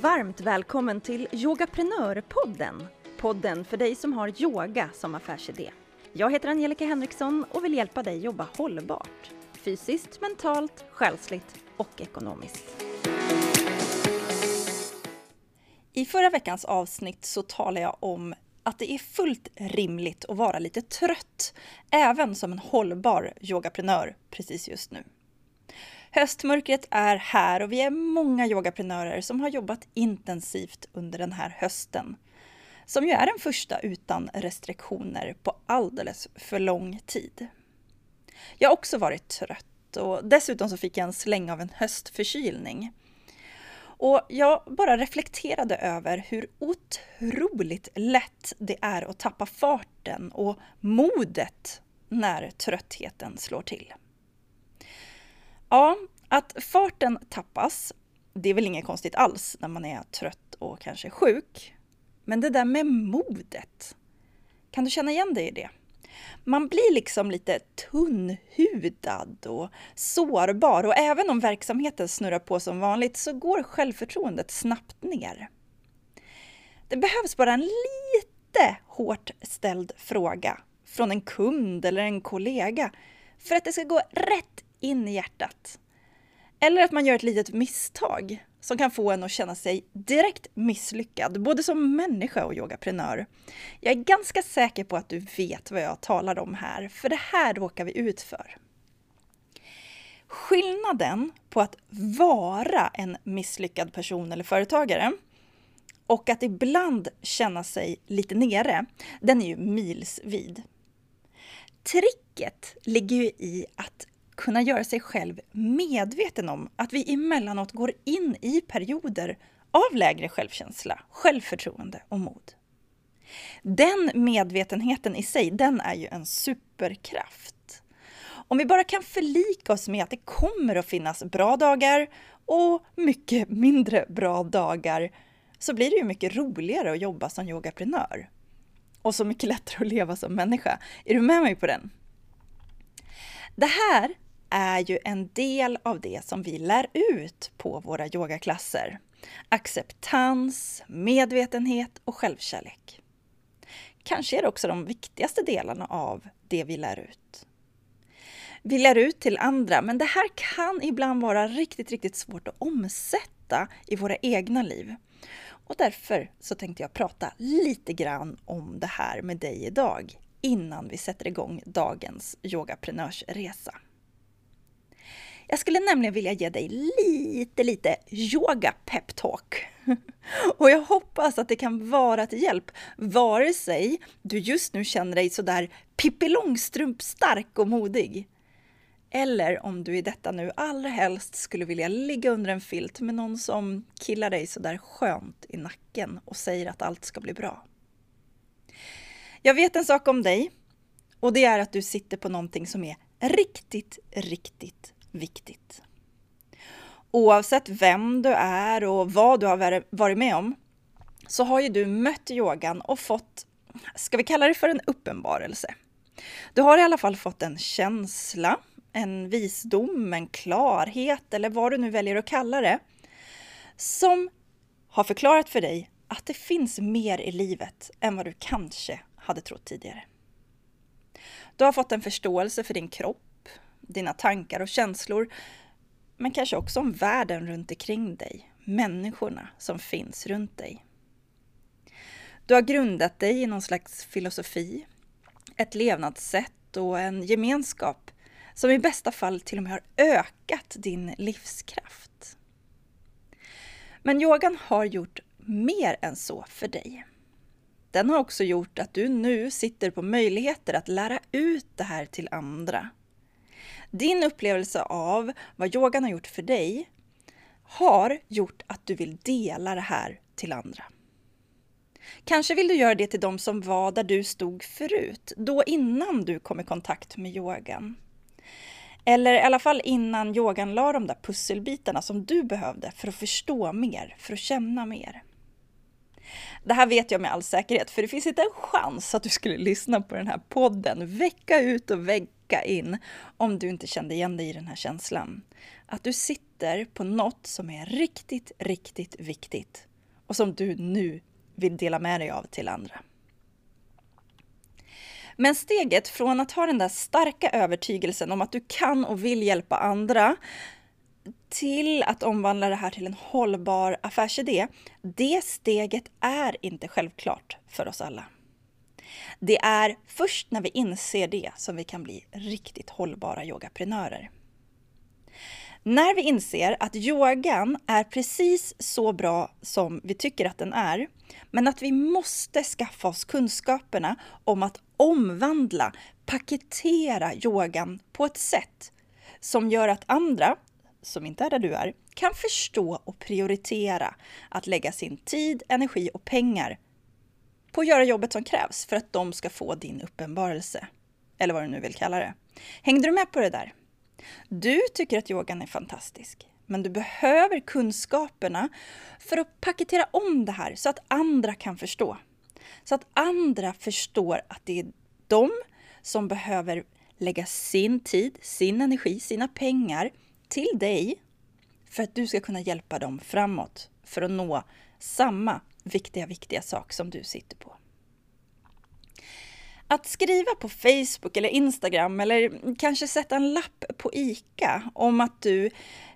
Varmt välkommen till Yogaprenörpodden. Podden för dig som har yoga som affärsidé. Jag heter Angelica Henriksson och vill hjälpa dig jobba hållbart. Fysiskt, mentalt, själsligt och ekonomiskt. I förra veckans avsnitt så talade jag om att det är fullt rimligt att vara lite trött, även som en hållbar yogaprenör precis just nu. Höstmörkret är här och vi är många yogaprenörer som har jobbat intensivt under den här hösten. Som ju är den första utan restriktioner på alldeles för lång tid. Jag har också varit trött och dessutom så fick jag en släng av en höstförkylning. Och jag bara reflekterade över hur otroligt lätt det är att tappa farten och modet när tröttheten slår till. Ja, att farten tappas, det är väl inget konstigt alls när man är trött och kanske sjuk. Men det där med modet, kan du känna igen dig i det? Man blir liksom lite tunnhudad och sårbar och även om verksamheten snurrar på som vanligt så går självförtroendet snabbt ner. Det behövs bara en lite hårt ställd fråga från en kund eller en kollega för att det ska gå rätt in i hjärtat. Eller att man gör ett litet misstag som kan få en att känna sig direkt misslyckad, både som människa och yogaprenör. Jag är ganska säker på att du vet vad jag talar om här, för det här råkar vi ut för. Skillnaden på att vara en misslyckad person eller företagare och att ibland känna sig lite nere, den är ju milsvid. Tricket ligger ju i att kunna göra sig själv medveten om att vi emellanåt går in i perioder av lägre självkänsla, självförtroende och mod. Den medvetenheten i sig, den är ju en superkraft. Om vi bara kan förlika oss med att det kommer att finnas bra dagar och mycket mindre bra dagar så blir det ju mycket roligare att jobba som yogaprenör. Och så mycket lättare att leva som människa. Är du med mig på den? Det här är ju en del av det som vi lär ut på våra yogaklasser. Acceptans, medvetenhet och självkärlek. Kanske är det också de viktigaste delarna av det vi lär ut. Vi lär ut till andra, men det här kan ibland vara riktigt, riktigt svårt att omsätta i våra egna liv. Och därför så tänkte jag prata lite grann om det här med dig idag innan vi sätter igång dagens yogaprenörsresa. Jag skulle nämligen vilja ge dig lite, lite yoga peptalk. Och jag hoppas att det kan vara till hjälp, vare sig du just nu känner dig sådär Pippi Långstrump stark och modig. Eller om du i detta nu allra helst skulle vilja ligga under en filt med någon som killar dig sådär skönt i nacken och säger att allt ska bli bra. Jag vet en sak om dig och det är att du sitter på någonting som är riktigt, riktigt viktigt. Oavsett vem du är och vad du har varit med om så har ju du mött yogan och fått, ska vi kalla det för en uppenbarelse? Du har i alla fall fått en känsla, en visdom, en klarhet eller vad du nu väljer att kalla det, som har förklarat för dig att det finns mer i livet än vad du kanske hade trott tidigare. Du har fått en förståelse för din kropp, dina tankar och känslor, men kanske också om världen runt omkring dig, människorna som finns runt dig. Du har grundat dig i någon slags filosofi, ett levnadssätt och en gemenskap som i bästa fall till och med har ökat din livskraft. Men yogan har gjort mer än så för dig. Den har också gjort att du nu sitter på möjligheter att lära ut det här till andra. Din upplevelse av vad yogan har gjort för dig har gjort att du vill dela det här till andra. Kanske vill du göra det till de som var där du stod förut, då innan du kom i kontakt med yogan. Eller i alla fall innan yogan la de där pusselbitarna som du behövde för att förstå mer, för att känna mer. Det här vet jag med all säkerhet, för det finns inte en chans att du skulle lyssna på den här podden vecka ut och vecka in om du inte kände igen dig i den här känslan. Att du sitter på något som är riktigt, riktigt viktigt och som du nu vill dela med dig av till andra. Men steget från att ha den där starka övertygelsen om att du kan och vill hjälpa andra till att omvandla det här till en hållbar affärsidé, det steget är inte självklart för oss alla. Det är först när vi inser det som vi kan bli riktigt hållbara yogaprenörer. När vi inser att yogan är precis så bra som vi tycker att den är, men att vi måste skaffa oss kunskaperna om att omvandla, paketera yogan på ett sätt som gör att andra, som inte är där du är, kan förstå och prioritera att lägga sin tid, energi och pengar på att göra jobbet som krävs för att de ska få din uppenbarelse. Eller vad du nu vill kalla det. Hängde du med på det där? Du tycker att yogan är fantastisk, men du behöver kunskaperna för att paketera om det här så att andra kan förstå. Så att andra förstår att det är de som behöver lägga sin tid, sin energi, sina pengar till dig för att du ska kunna hjälpa dem framåt för att nå samma viktiga, viktiga sak som du sitter på. Att skriva på Facebook eller Instagram eller kanske sätta en lapp på ICA om att du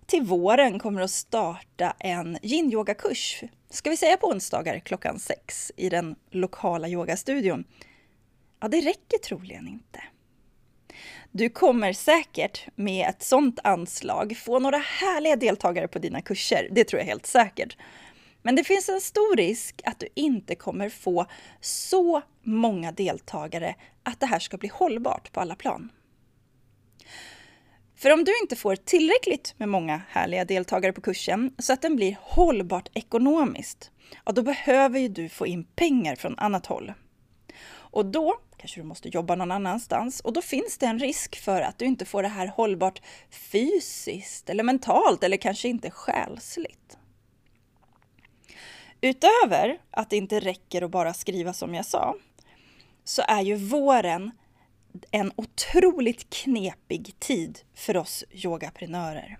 till våren kommer att starta en yin-yoga-kurs, ska vi säga på onsdagar klockan sex i den lokala yogastudion. Ja, det räcker troligen inte. Du kommer säkert med ett sådant anslag få några härliga deltagare på dina kurser, det tror jag helt säkert. Men det finns en stor risk att du inte kommer få så många deltagare att det här ska bli hållbart på alla plan. För om du inte får tillräckligt med många härliga deltagare på kursen så att den blir hållbart ekonomiskt, ja då behöver ju du få in pengar från annat håll. Och då kanske du måste jobba någon annanstans och då finns det en risk för att du inte får det här hållbart fysiskt eller mentalt eller kanske inte själsligt. Utöver att det inte räcker att bara skriva som jag sa, så är ju våren en otroligt knepig tid för oss yogaprenörer.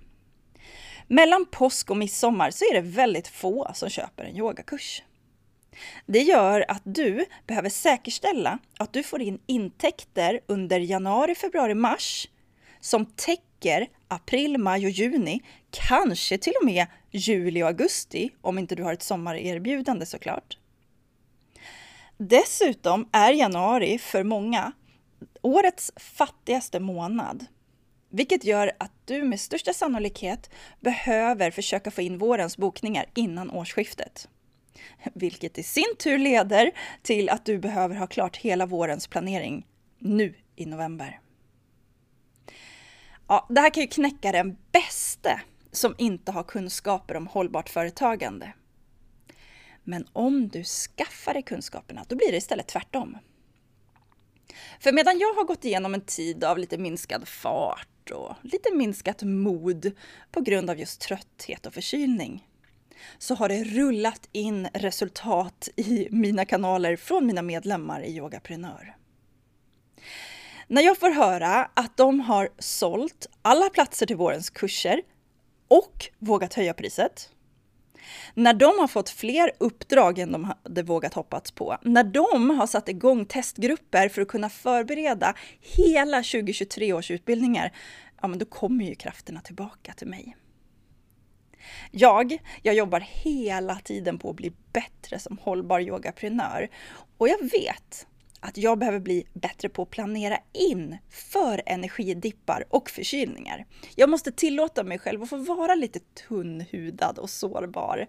Mellan påsk och midsommar så är det väldigt få som köper en yogakurs. Det gör att du behöver säkerställa att du får in intäkter under januari, februari, mars som täcker april, maj och juni, kanske till och med juli och augusti om inte du har ett sommarerbjudande såklart. Dessutom är januari för många årets fattigaste månad, vilket gör att du med största sannolikhet behöver försöka få in vårens bokningar innan årsskiftet. Vilket i sin tur leder till att du behöver ha klart hela vårens planering nu i november. Ja, det här kan ju knäcka den bäste som inte har kunskaper om hållbart företagande. Men om du skaffar dig kunskaperna, då blir det istället tvärtom. För medan jag har gått igenom en tid av lite minskad fart och lite minskat mod på grund av just trötthet och förkylning, så har det rullat in resultat i mina kanaler från mina medlemmar i Yogaprenör. När jag får höra att de har sålt alla platser till vårens kurser och vågat höja priset. När de har fått fler uppdrag än de hade vågat hoppats på. När de har satt igång testgrupper för att kunna förbereda hela 2023 års utbildningar, ja men då kommer ju krafterna tillbaka till mig. Jag, jag jobbar hela tiden på att bli bättre som hållbar yogaprenör och jag vet att jag behöver bli bättre på att planera in för energidippar och förkylningar. Jag måste tillåta mig själv att få vara lite tunnhudad och sårbar.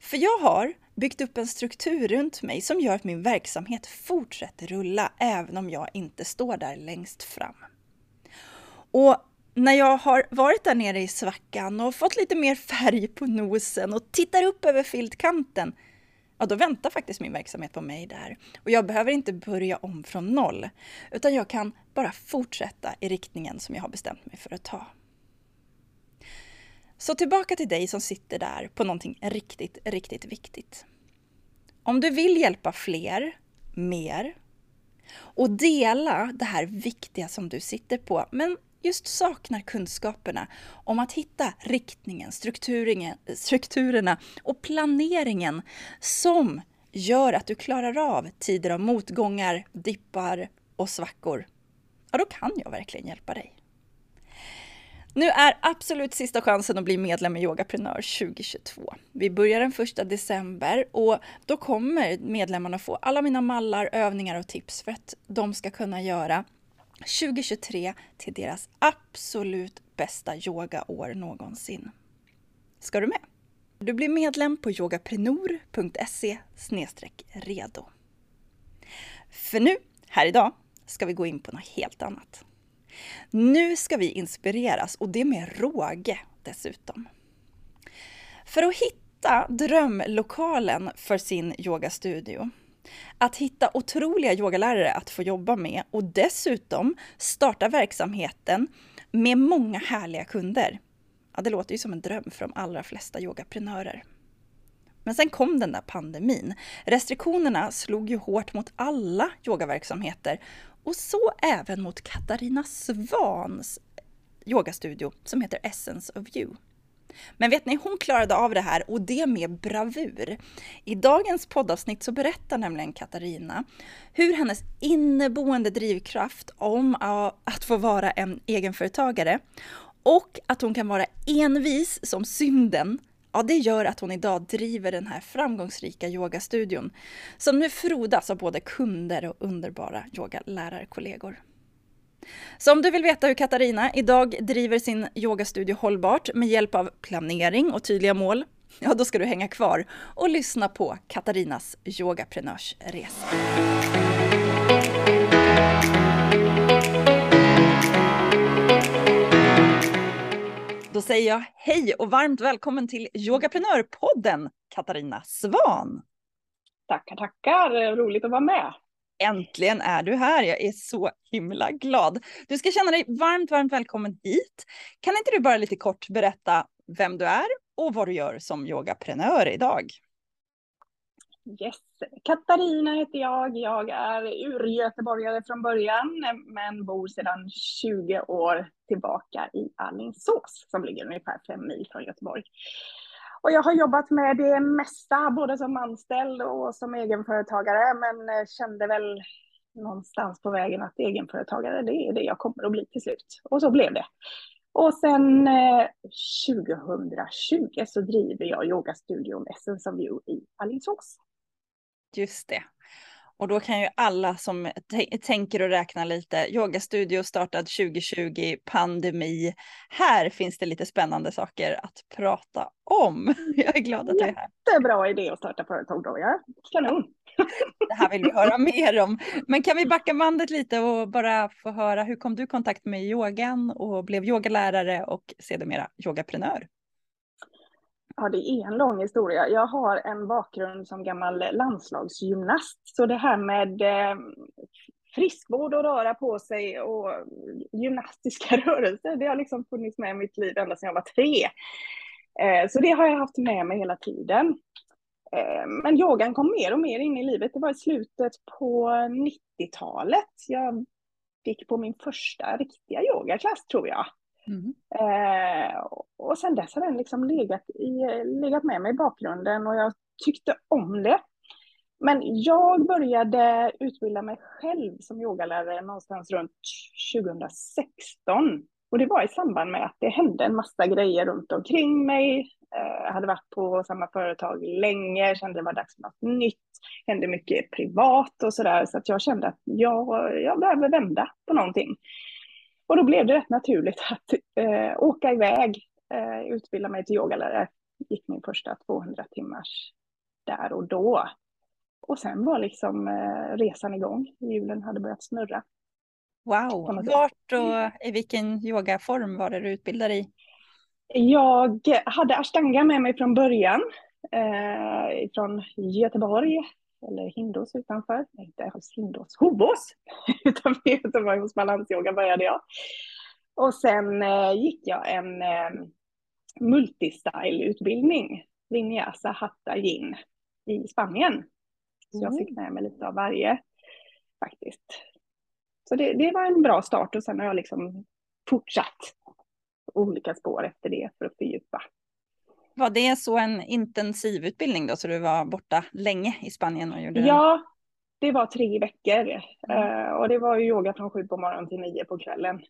För jag har byggt upp en struktur runt mig som gör att min verksamhet fortsätter rulla även om jag inte står där längst fram. Och när jag har varit där nere i svackan och fått lite mer färg på nosen och tittar upp över filtkanten ja då väntar faktiskt min verksamhet på mig där. Och jag behöver inte börja om från noll, utan jag kan bara fortsätta i riktningen som jag har bestämt mig för att ta. Så tillbaka till dig som sitter där på någonting riktigt, riktigt viktigt. Om du vill hjälpa fler, mer och dela det här viktiga som du sitter på, men just saknar kunskaperna om att hitta riktningen, strukturerna och planeringen som gör att du klarar av tider av motgångar, dippar och svackor, ja då kan jag verkligen hjälpa dig. Nu är absolut sista chansen att bli medlem i Yogaprenör 2022. Vi börjar den första december och då kommer medlemmarna få alla mina mallar, övningar och tips för att de ska kunna göra 2023 till deras absolut bästa yogaår någonsin. Ska du med? Du blir medlem på yogaprenor.se redo. För nu, här idag, ska vi gå in på något helt annat. Nu ska vi inspireras och det med råge dessutom. För att hitta drömlokalen för sin yogastudio att hitta otroliga yogalärare att få jobba med och dessutom starta verksamheten med många härliga kunder. Ja, det låter ju som en dröm för de allra flesta yogaprenörer. Men sen kom den där pandemin. Restriktionerna slog ju hårt mot alla yogaverksamheter och så även mot Katarina Svans yogastudio som heter Essence of You. Men vet ni, hon klarade av det här och det med bravur. I dagens poddavsnitt så berättar nämligen Katarina hur hennes inneboende drivkraft om att få vara en egenföretagare och att hon kan vara envis som synden Ja, det gör att hon idag driver den här framgångsrika yogastudion som nu frodas av både kunder och underbara yogalärarkollegor. Så om du vill veta hur Katarina idag driver sin yogastudio hållbart med hjälp av planering och tydliga mål, ja då ska du hänga kvar och lyssna på Katarinas yogaprenörsresa. Då säger jag hej och varmt välkommen till Yogaprenörpodden Katarina Svan. Tackar, tackar. Roligt att vara med. Äntligen är du här. Jag är så himla glad. Du ska känna dig varmt, varmt välkommen hit. Kan inte du bara lite kort berätta vem du är och vad du gör som yogaprenör idag? Yes, Katarina heter jag. Jag är urgöteborgare från början, men bor sedan 20 år tillbaka i Alingsås, som ligger ungefär fem mil från Göteborg. Och jag har jobbat med det mesta, både som anställd och som egenföretagare, men eh, kände väl någonstans på vägen att egenföretagare, det är det jag kommer att bli till slut. Och så blev det. Och sen eh, 2020 så driver jag yogastudion Essence of You i Alingsås. Just det. Och då kan ju alla som tänker och räknar lite, yogastudio startad 2020, pandemi. Här finns det lite spännande saker att prata om. Jag är glad att du är här. Jättebra idé att starta företag då, ja. Kanon. Det här vill vi höra mer om. Men kan vi backa bandet lite och bara få höra, hur kom du i kontakt med yogan och blev yogalärare och sedermera yogaprenör? Ja, det är en lång historia. Jag har en bakgrund som gammal landslagsgymnast, så det här med eh, friskvård och röra på sig och gymnastiska rörelser, det har liksom funnits med i mitt liv ända sedan jag var tre. Eh, så det har jag haft med mig hela tiden. Eh, men yogan kom mer och mer in i livet. Det var i slutet på 90-talet. Jag gick på min första riktiga yogaklass tror jag. Mm. Eh, och sen dess har den liksom legat, i, legat med mig i bakgrunden och jag tyckte om det. Men jag började utbilda mig själv som yogalärare någonstans runt 2016. Och det var i samband med att det hände en massa grejer runt omkring mig. Eh, jag hade varit på samma företag länge, kände det var dags för något nytt. hände mycket privat och sådär, så att jag kände att jag, jag behöver vända på någonting. Och då blev det rätt naturligt att eh, åka iväg, eh, utbilda mig till yogalärare. Gick min första 200 timmars där och då. Och sen var liksom eh, resan igång. Hjulen hade börjat snurra. Wow! Vart och i vilken yogaform var det du utbildade i? Jag hade ashtanga med mig från början. Eh, från Göteborg, eller Hindås utanför. Nej, inte alls Hindås, Hovås! utanför Göteborg hos Balansyoga började jag. Och sen eh, gick jag en eh, multistyle-utbildning, Vinyasa Hatta Yin, i Spanien. Så jag fick med mig lite av varje faktiskt. Så det, det var en bra start och sen har jag liksom fortsatt olika spår efter det för att fördjupa. Var det så en intensiv utbildning då, så du var borta länge i Spanien och gjorde Ja, det var tre veckor. Mm. Uh, och det var ju yoga från sju på morgonen till nio på kvällen.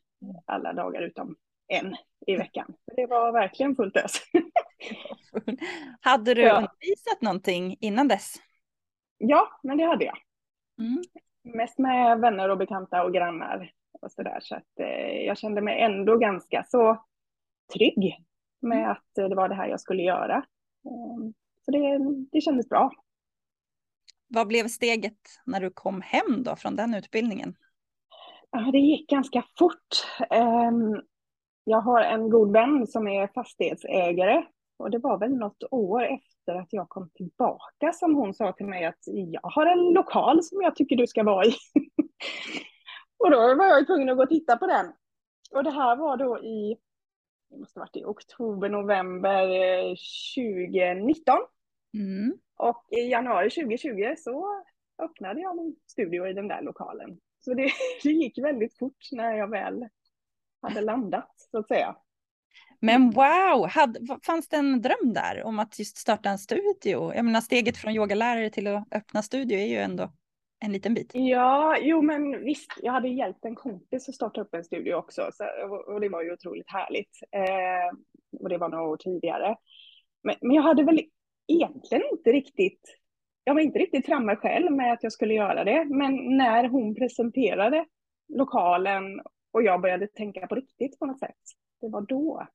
Alla dagar utom en i veckan. Det var verkligen fullt ös. hade du ja. undervisat någonting innan dess? Ja, men det hade jag. Mm. Mest med vänner och bekanta och grannar och sådär. Så att eh, jag kände mig ändå ganska så trygg med mm. att det var det här jag skulle göra. Eh, så det, det kändes bra. Vad blev steget när du kom hem då från den utbildningen? Ja, det gick ganska fort. Ehm, jag har en god vän som är fastighetsägare och det var väl något år efter att jag kom tillbaka som hon sa till mig att jag har en lokal som jag tycker du ska vara i. och då var jag tvungen att gå och titta på den. Och det här var då i, det måste ha varit i oktober, november 2019. Eh, mm. Och i januari 2020 så öppnade jag min studio i den där lokalen. Så det, det gick väldigt fort när jag väl hade landat, så att säga. Men wow, hade, fanns det en dröm där om att just starta en studio? Jag menar steget från yogalärare till att öppna studio är ju ändå en liten bit. Ja, jo men visst, jag hade hjälpt en kompis att starta upp en studio också så, och det var ju otroligt härligt. Eh, och det var några år tidigare. Men, men jag hade väl egentligen inte riktigt, jag var inte riktigt framme själv med att jag skulle göra det, men när hon presenterade lokalen och jag började tänka på riktigt på något sätt, det var då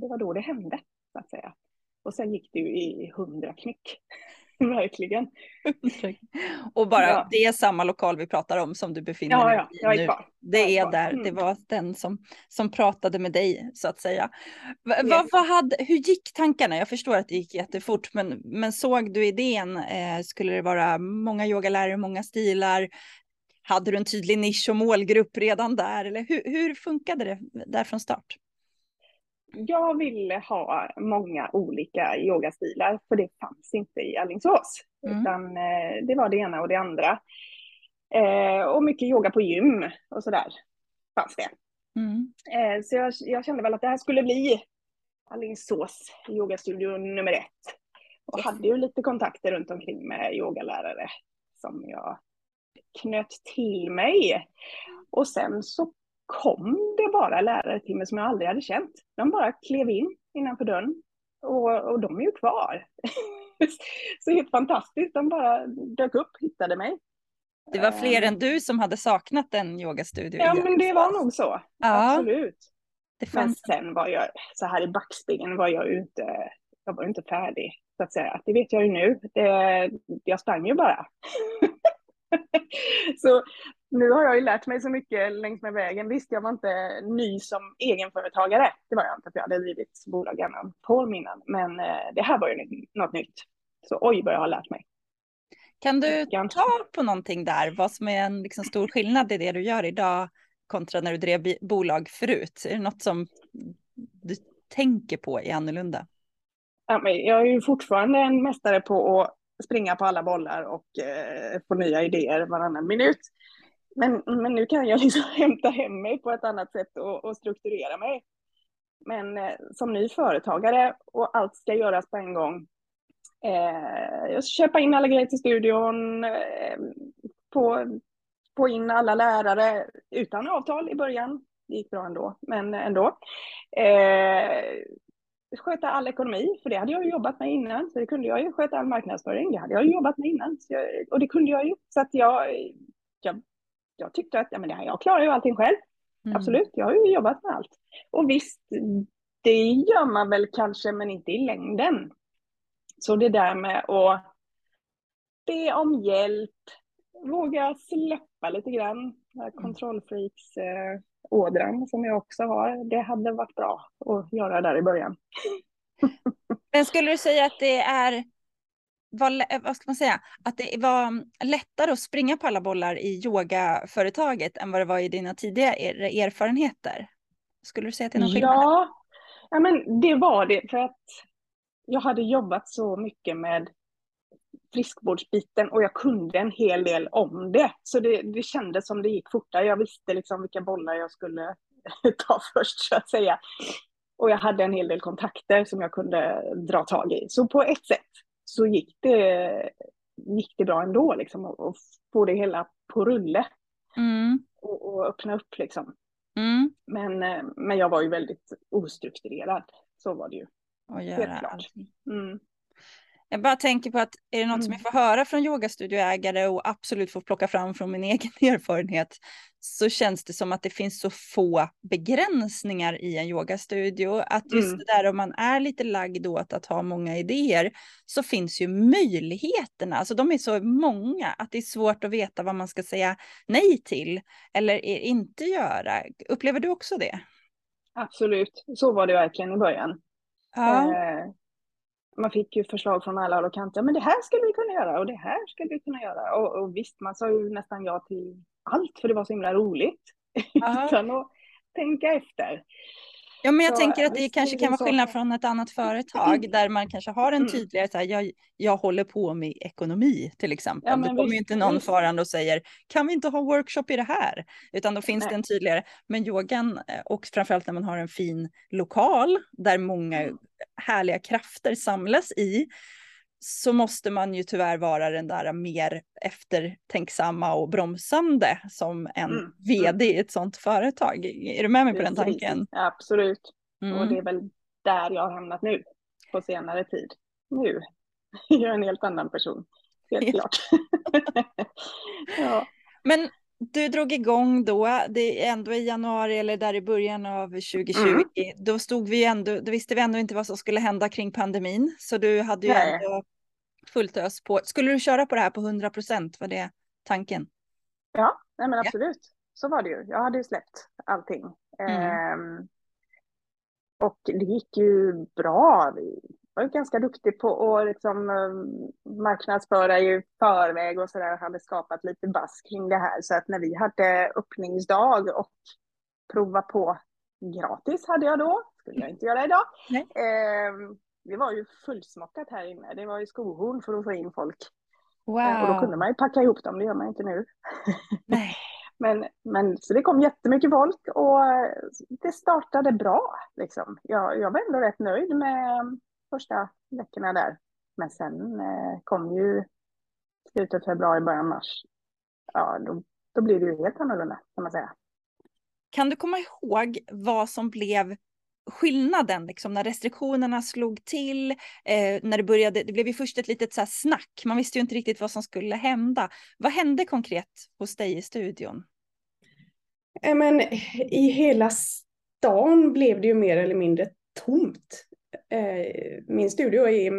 det var då det hände, så att säga. Och sen gick det ju i hundra knyck. Verkligen. och bara ja. det är samma lokal vi pratar om som du befinner dig ja, i jag är nu. Kvar. Det är, är där, mm. det var den som, som pratade med dig så att säga. Va, yes. vad, vad hade, hur gick tankarna? Jag förstår att det gick jättefort, men, men såg du idén? Eh, skulle det vara många yogalärare, många stilar? Hade du en tydlig nisch och målgrupp redan där? Eller hur, hur funkade det där från start? Jag ville ha många olika yogastilar, för det fanns inte i Allingsås. Mm. Utan eh, det var det ena och det andra. Eh, och mycket yoga på gym och sådär fanns det. Mm. Eh, så jag, jag, kände väl att det här skulle bli Allingsås yogastudio nummer ett. Och yes. hade ju lite kontakter runt omkring med yogalärare som jag knöt till mig. Och sen så kom det bara lärare till mig som jag aldrig hade känt. De bara klev in innanför dörren och, och de är ju kvar. så helt fantastiskt, de bara dök upp, hittade mig. Det var fler än du som hade saknat en yogastudio? Ja, men det var nog så. Ja. Absolut. Det fanns... Men sen var jag, så här i backspegeln var jag ju inte, jag var inte färdig, så att säga. Det vet jag ju nu. Det, jag sprang ju bara. så nu har jag ju lärt mig så mycket längs med vägen. Visst, jag var inte ny som egenföretagare. Det var jag inte, för jag hade drivit bolag innan, på innan. Men eh, det här var ju något nytt. Så oj, vad jag har lärt mig. Kan du ta på någonting där, vad som är en liksom stor skillnad i det du gör idag kontra när du drev bolag förut? Är det något som du tänker på är annorlunda? Ja, men jag är ju fortfarande en mästare på att springa på alla bollar och eh, få nya idéer varannan minut. Men, men nu kan jag liksom hämta hem mig på ett annat sätt och, och strukturera mig. Men eh, som ny företagare och allt ska göras på en gång. Eh, jag köpa in alla grejer till studion, eh, få, på in alla lärare utan avtal i början. Det gick bra ändå, men ändå. Eh, sköta all ekonomi, för det hade jag ju jobbat med innan. Så det kunde jag ju sköta all marknadsföring, det hade jag ju jobbat med innan. Jag, och det kunde jag ju. Så att jag, jag, jag tyckte att ja, men det här, jag klarar ju allting själv. Mm. Absolut, jag har ju jobbat med allt. Och visst, det gör man väl kanske, men inte i längden. Så det där med att be om hjälp, våga släppa lite grann, mm. kontrollfreaks eh, som jag också har. Det hade varit bra att göra där i början. Men skulle du säga att det är var, eh, vad ska man säga, att det var mm, lättare att springa på alla bollar i yogaföretaget än vad det var i dina tidigare erfarenheter? Skulle du säga att det är någon skillnad? Ja, ja men det var det för att jag hade jobbat så mycket med friskvårdsbiten och jag kunde en hel del om det. Så det, det kändes som det gick fortare. Jag visste liksom vilka bollar jag skulle ta först så att säga. Och jag hade en hel del kontakter som jag kunde dra tag i. Så på ett sätt så gick det, gick det bra ändå liksom att få det hela på rulle. Mm. Och, och, öppna upp liksom. Mm. Men, eh, men jag var ju väldigt ostrukturerad. Så var det ju. Och göra Helt klart. Mm. Jag bara tänker på att är det något mm. som jag får höra från yogastudioägare och absolut får plocka fram från min egen erfarenhet så känns det som att det finns så få begränsningar i en yogastudio. Att just mm. det där om man är lite lagd åt att ha många idéer så finns ju möjligheterna, alltså de är så många att det är svårt att veta vad man ska säga nej till eller inte göra. Upplever du också det? Absolut, så var det verkligen i början. Ja. Eh, man fick ju förslag från alla håll och kanter. Men det här skulle vi kunna göra och det här skulle vi kunna göra. Och, och visst, man sa ju nästan ja till allt för det var så himla roligt. Utan att tänka efter. Ja, men jag så, tänker att det kanske kan vara skillnad från ett annat företag mm. där man kanske har en mm. tydligare, så här, jag, jag håller på med ekonomi till exempel. Ja, då kommer ju inte någon farande och säger, kan vi inte ha workshop i det här? Utan då finns Nej. det en tydligare, men yogan eh, och framförallt när man har en fin lokal där många mm. härliga krafter samlas i, så måste man ju tyvärr vara den där mer eftertänksamma och bromsande som en mm. vd i ett sånt företag. Är du med mig Precis. på den tanken? Absolut. Mm. Och det är väl där jag har hamnat nu på senare tid. Nu är jag en helt annan person, helt klart. ja. Men du drog igång då, det är ändå i januari eller där i början av 2020. Mm. Då stod vi ändå, då visste vi ändå inte vad som skulle hända kring pandemin. Så du hade ju Nej. ändå fullt ös på. Skulle du köra på det här på 100 procent? Var det tanken? Ja, nej men absolut. Ja. Så var det ju. Jag hade ju släppt allting. Mm. Ehm, och det gick ju bra. Vi var ganska duktiga på att liksom, um, marknadsföra i förväg och sådär. Hade skapat lite bass kring det här. Så att när vi hade öppningsdag och prova på gratis hade jag då. Skulle jag inte göra idag. Ehm, det var ju fullsmockat här inne. Det var ju skohorn för att få in folk. Wow. Eh, och då kunde man ju packa ihop dem, det gör man inte nu. Nej. men, men så det kom jättemycket folk och det startade bra. Liksom. Jag, jag var ändå rätt nöjd med första veckorna där. Men sen eh, kom ju slutet februari, början mars. Ja, då, då blir det ju helt annorlunda kan man säga. Kan du komma ihåg vad som blev skillnaden liksom, när restriktionerna slog till, eh, när det började, det blev ju först ett litet så här snack, man visste ju inte riktigt vad som skulle hända. Vad hände konkret hos dig i studion? Men, I hela stan blev det ju mer eller mindre tomt. Eh, min studio är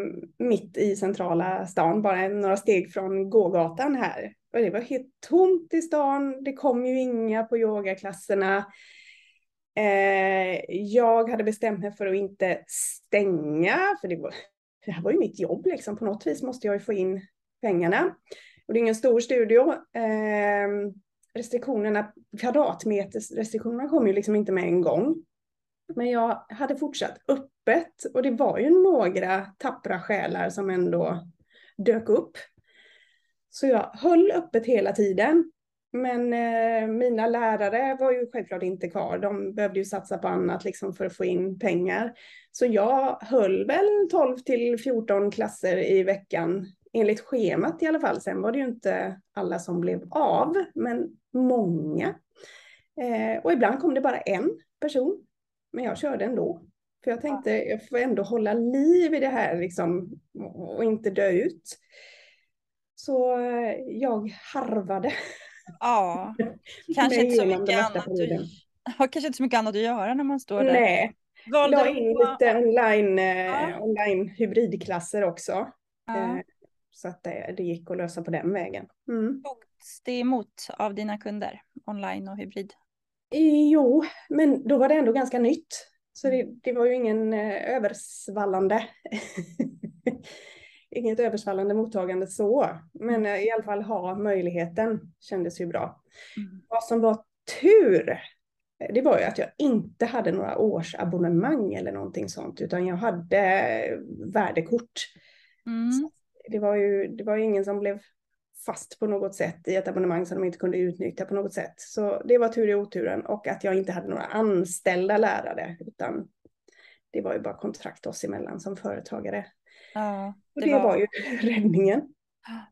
mitt i centrala stan, bara några steg från gågatan här. Och det var helt tomt i stan, det kom ju inga på yogaklasserna. Eh, jag hade bestämt mig för att inte stänga, för det, var, det här var ju mitt jobb liksom. På något vis måste jag ju få in pengarna. Och det är ingen stor studio. Eh, restriktionerna, kvadratmetersrestriktionerna kom ju liksom inte med en gång. Men jag hade fortsatt öppet och det var ju några tappra själar som ändå dök upp. Så jag höll öppet hela tiden. Men eh, mina lärare var ju självklart inte kvar. De behövde ju satsa på annat liksom för att få in pengar. Så jag höll väl 12 till 14 klasser i veckan enligt schemat i alla fall. Sen var det ju inte alla som blev av, men många. Eh, och ibland kom det bara en person, men jag körde ändå. För jag tänkte, jag får ändå hålla liv i det här liksom, och inte dö ut. Så eh, jag harvade Ja, kanske inte så mycket annat. Att, kanske inte så mycket annat att göra när man står där. Nej, Valde la in lite online, eh, ja. online hybridklasser också. Ja. Eh, så att det, det, gick att lösa på den vägen. Mm. Togs det emot av dina kunder, online och hybrid? Jo, men då var det ändå ganska nytt. Så det, det var ju ingen eh, översvallande inget översvallande mottagande så, men i alla fall ha möjligheten kändes ju bra. Mm. Vad som var tur, det var ju att jag inte hade några årsabonnemang eller någonting sånt, utan jag hade värdekort. Mm. Det var ju det var ingen som blev fast på något sätt i ett abonnemang som de inte kunde utnyttja på något sätt. Så det var tur i oturen och att jag inte hade några anställda lärare utan det var ju bara kontrakt oss emellan som företagare. Ja, och det var... var ju räddningen.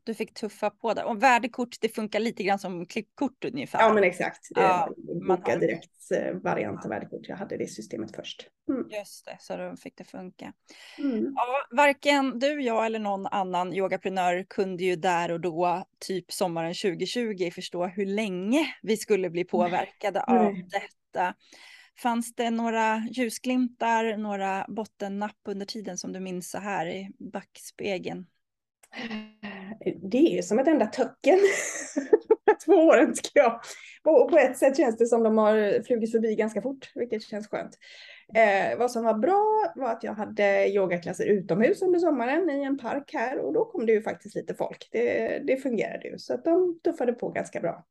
Du fick tuffa på det. Och värdekort, det funkar lite grann som klippkort ungefär. Ja, men exakt. Ja, man har... direkt eh, variant av värdekort. Jag hade det systemet först. Mm. Just det, så då fick det funka. Mm. Ja, varken du, jag eller någon annan yogaprenör kunde ju där och då, typ sommaren 2020, förstå hur länge vi skulle bli påverkade Nej. av detta. Fanns det några ljusglimtar, några bottennapp under tiden som du minns så här i backspegeln? Det är ju som ett enda töcken. Två åren tycker jag. Och på ett sätt känns det som de har flugit förbi ganska fort, vilket känns skönt. Eh, vad som var bra var att jag hade yogaklasser utomhus under sommaren i en park här och då kom det ju faktiskt lite folk. Det, det fungerade ju så att de tuffade på ganska bra.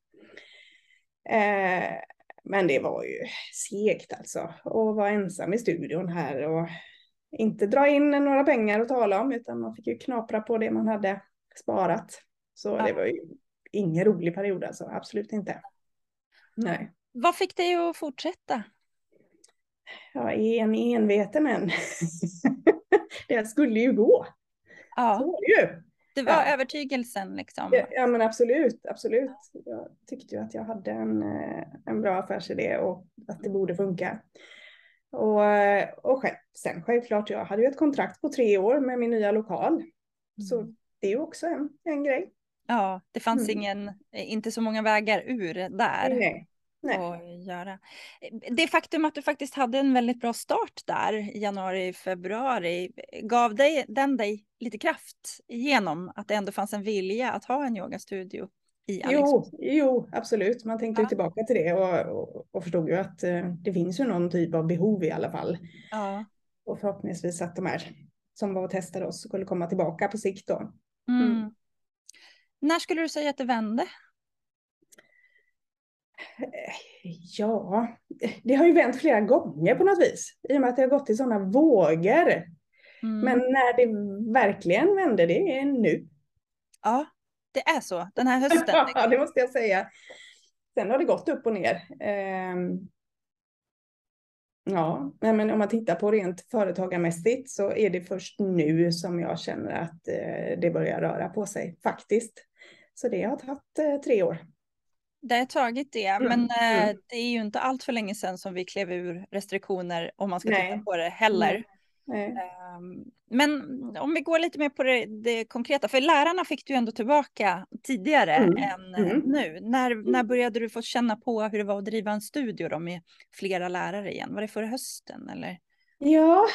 Eh, men det var ju segt alltså att vara ensam i studion här och inte dra in några pengar att tala om utan man fick ju knapra på det man hade sparat. Så ja. det var ju ingen rolig period alltså, absolut inte. Nej. Vad fick dig att fortsätta? Ja, en enveten än. det skulle ju gå. Ja. Så var det ju. Det var ja. övertygelsen liksom. Ja, ja, men absolut, absolut. Jag tyckte ju att jag hade en, eh, en bra affärsidé och att det borde funka. Och, eh, och själv, sen självklart, jag hade ju ett kontrakt på tre år med min nya lokal. Mm. Så det är ju också en, en grej. Ja, det fanns mm. ingen, inte så många vägar ur där. Nej. Nej. Att göra. Det faktum att du faktiskt hade en väldigt bra start där i januari, februari, gav dig, den dig lite kraft igenom att det ändå fanns en vilja att ha en yogastudio i Jo, jo, absolut. Man tänkte ja. tillbaka till det och, och, och, förstod ju att eh, det finns ju någon typ av behov i alla fall. Ja. Och förhoppningsvis att de här som var och testade oss skulle komma tillbaka på sikt då. Mm. Mm. När skulle du säga att det vände? Ja, det har ju vänt flera gånger på något vis. I och med att det har gått i sådana vågor. Mm. Men när det verkligen vände, det är nu. Ja, det är så. Den här hösten. ja, det måste jag säga. Sen har det gått upp och ner. Um, ja, men om man tittar på rent företagarmässigt så är det först nu som jag känner att uh, det börjar röra på sig faktiskt. Så det har tagit uh, tre år. Det har tagit det, mm. men eh, mm. det är ju inte allt för länge sedan som vi klev ur restriktioner om man ska Nej. titta på det heller. Um, men om vi går lite mer på det, det, konkreta, för lärarna fick du ändå tillbaka tidigare mm. än mm. nu. När, mm. när började du få känna på hur det var att driva en studio då med flera lärare igen? Var det förra hösten eller? Ja,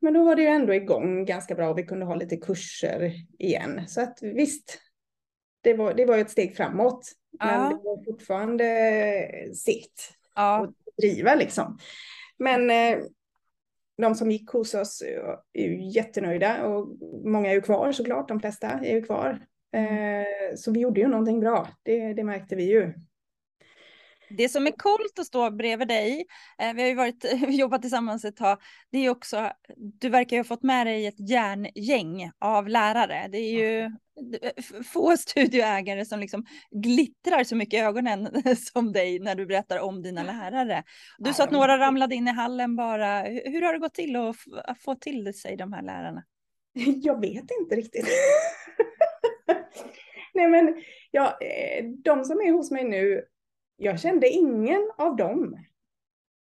men då var det ju ändå igång ganska bra och vi kunde ha lite kurser igen. Så att visst, det var, det var ett steg framåt. Men ja. det var fortfarande sitt ja. att driva liksom. Men eh, de som gick hos oss är ju jättenöjda och många är ju kvar såklart, de flesta är ju kvar. Mm. Eh, så vi gjorde ju någonting bra, det, det märkte vi ju. Det som är coolt att stå bredvid dig, eh, vi har ju varit, jobbat tillsammans ett tag, det är också, du verkar ju ha fått med dig ett järngäng av lärare. Det är ju få studioägare som liksom glittrar så mycket i ögonen som dig när du berättar om dina lärare. Du sa att några ramlade in i hallen bara. Hur har det gått till att få till sig de här lärarna? Jag vet inte riktigt. Nej men ja, eh, de som är hos mig nu jag kände ingen av dem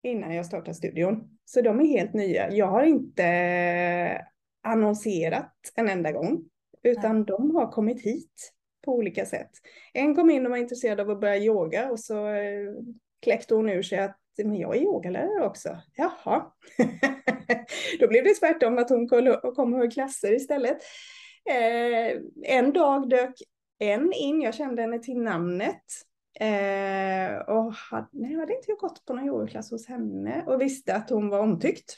innan jag startade studion. Så de är helt nya. Jag har inte annonserat en enda gång, utan Nej. de har kommit hit på olika sätt. En kom in och var intresserad av att börja yoga och så eh, kläckte hon ur sig att men jag är yogalärare också. Jaha. Då blev det tvärtom att hon kom och höll klasser istället. Eh, en dag dök en in, jag kände henne till namnet. Eh, och hade, nej, hade inte jag gått på någon yogaklass hos henne och visste att hon var omtyckt.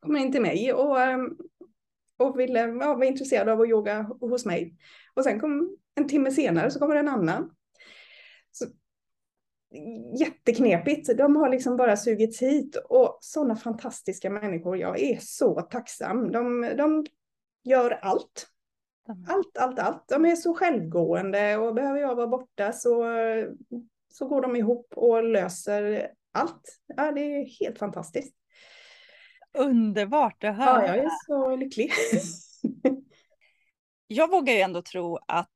Kom in till mig och, ehm, och ville, ja, var intresserad av att yoga hos mig. Och sen kom en timme senare så kommer en annan. Så, jätteknepigt. De har liksom bara sugits hit och sådana fantastiska människor. Jag är så tacksam. De, de gör allt allt, allt, allt. De är så självgående och behöver jag vara borta så, så går de ihop och löser allt. Ja, det är helt fantastiskt. Underbart att höra. Ja, jag är så lycklig. jag vågar ju ändå tro att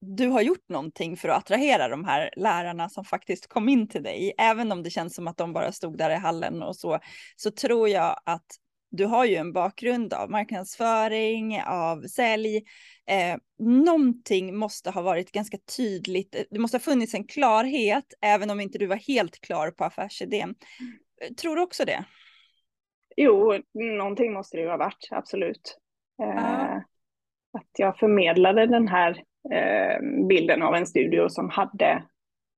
du har gjort någonting för att attrahera de här lärarna som faktiskt kom in till dig. Även om det känns som att de bara stod där i hallen och så, så tror jag att du har ju en bakgrund av marknadsföring, av sälj. Eh, någonting måste ha varit ganska tydligt. Det måste ha funnits en klarhet, även om inte du var helt klar på affärsidén. Tror du också det? Jo, någonting måste det ju ha varit, absolut. Eh, att jag förmedlade den här eh, bilden av en studio som hade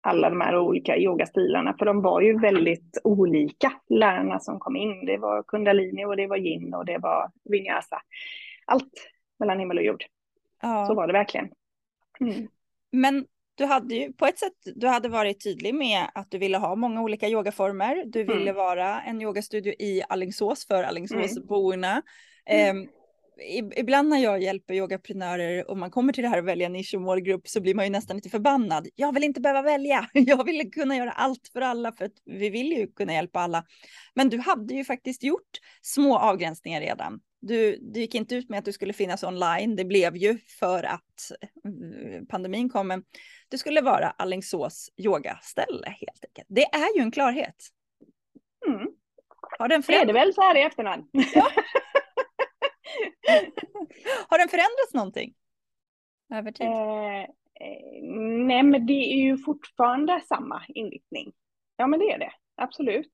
alla de här olika yogastilarna, för de var ju väldigt olika, lärarna som kom in. Det var kundalini och det var yin och det var vinyasa. Allt mellan himmel och jord. Ja. Så var det verkligen. Mm. Men du hade ju på ett sätt, du hade varit tydlig med att du ville ha många olika yogaformer. Du ville mm. vara en yogastudio i Allingsås för Allingsåsborna. Mm. Ibland när jag hjälper yogaprenörer och man kommer till det här att välja nisch och målgrupp så blir man ju nästan lite förbannad. Jag vill inte behöva välja. Jag vill kunna göra allt för alla för att vi vill ju kunna hjälpa alla. Men du hade ju faktiskt gjort små avgränsningar redan. Du, du gick inte ut med att du skulle finnas online. Det blev ju för att eh, pandemin kom. Men du skulle vara Allingsås yogaställe helt enkelt. Det är ju en klarhet. Mm. Har den förändrats? Är det väl så här i efterhand? Ja. Har den förändrats någonting? Över tid? Eh, eh, nej, men det är ju fortfarande samma inriktning. Ja, men det är det. Absolut.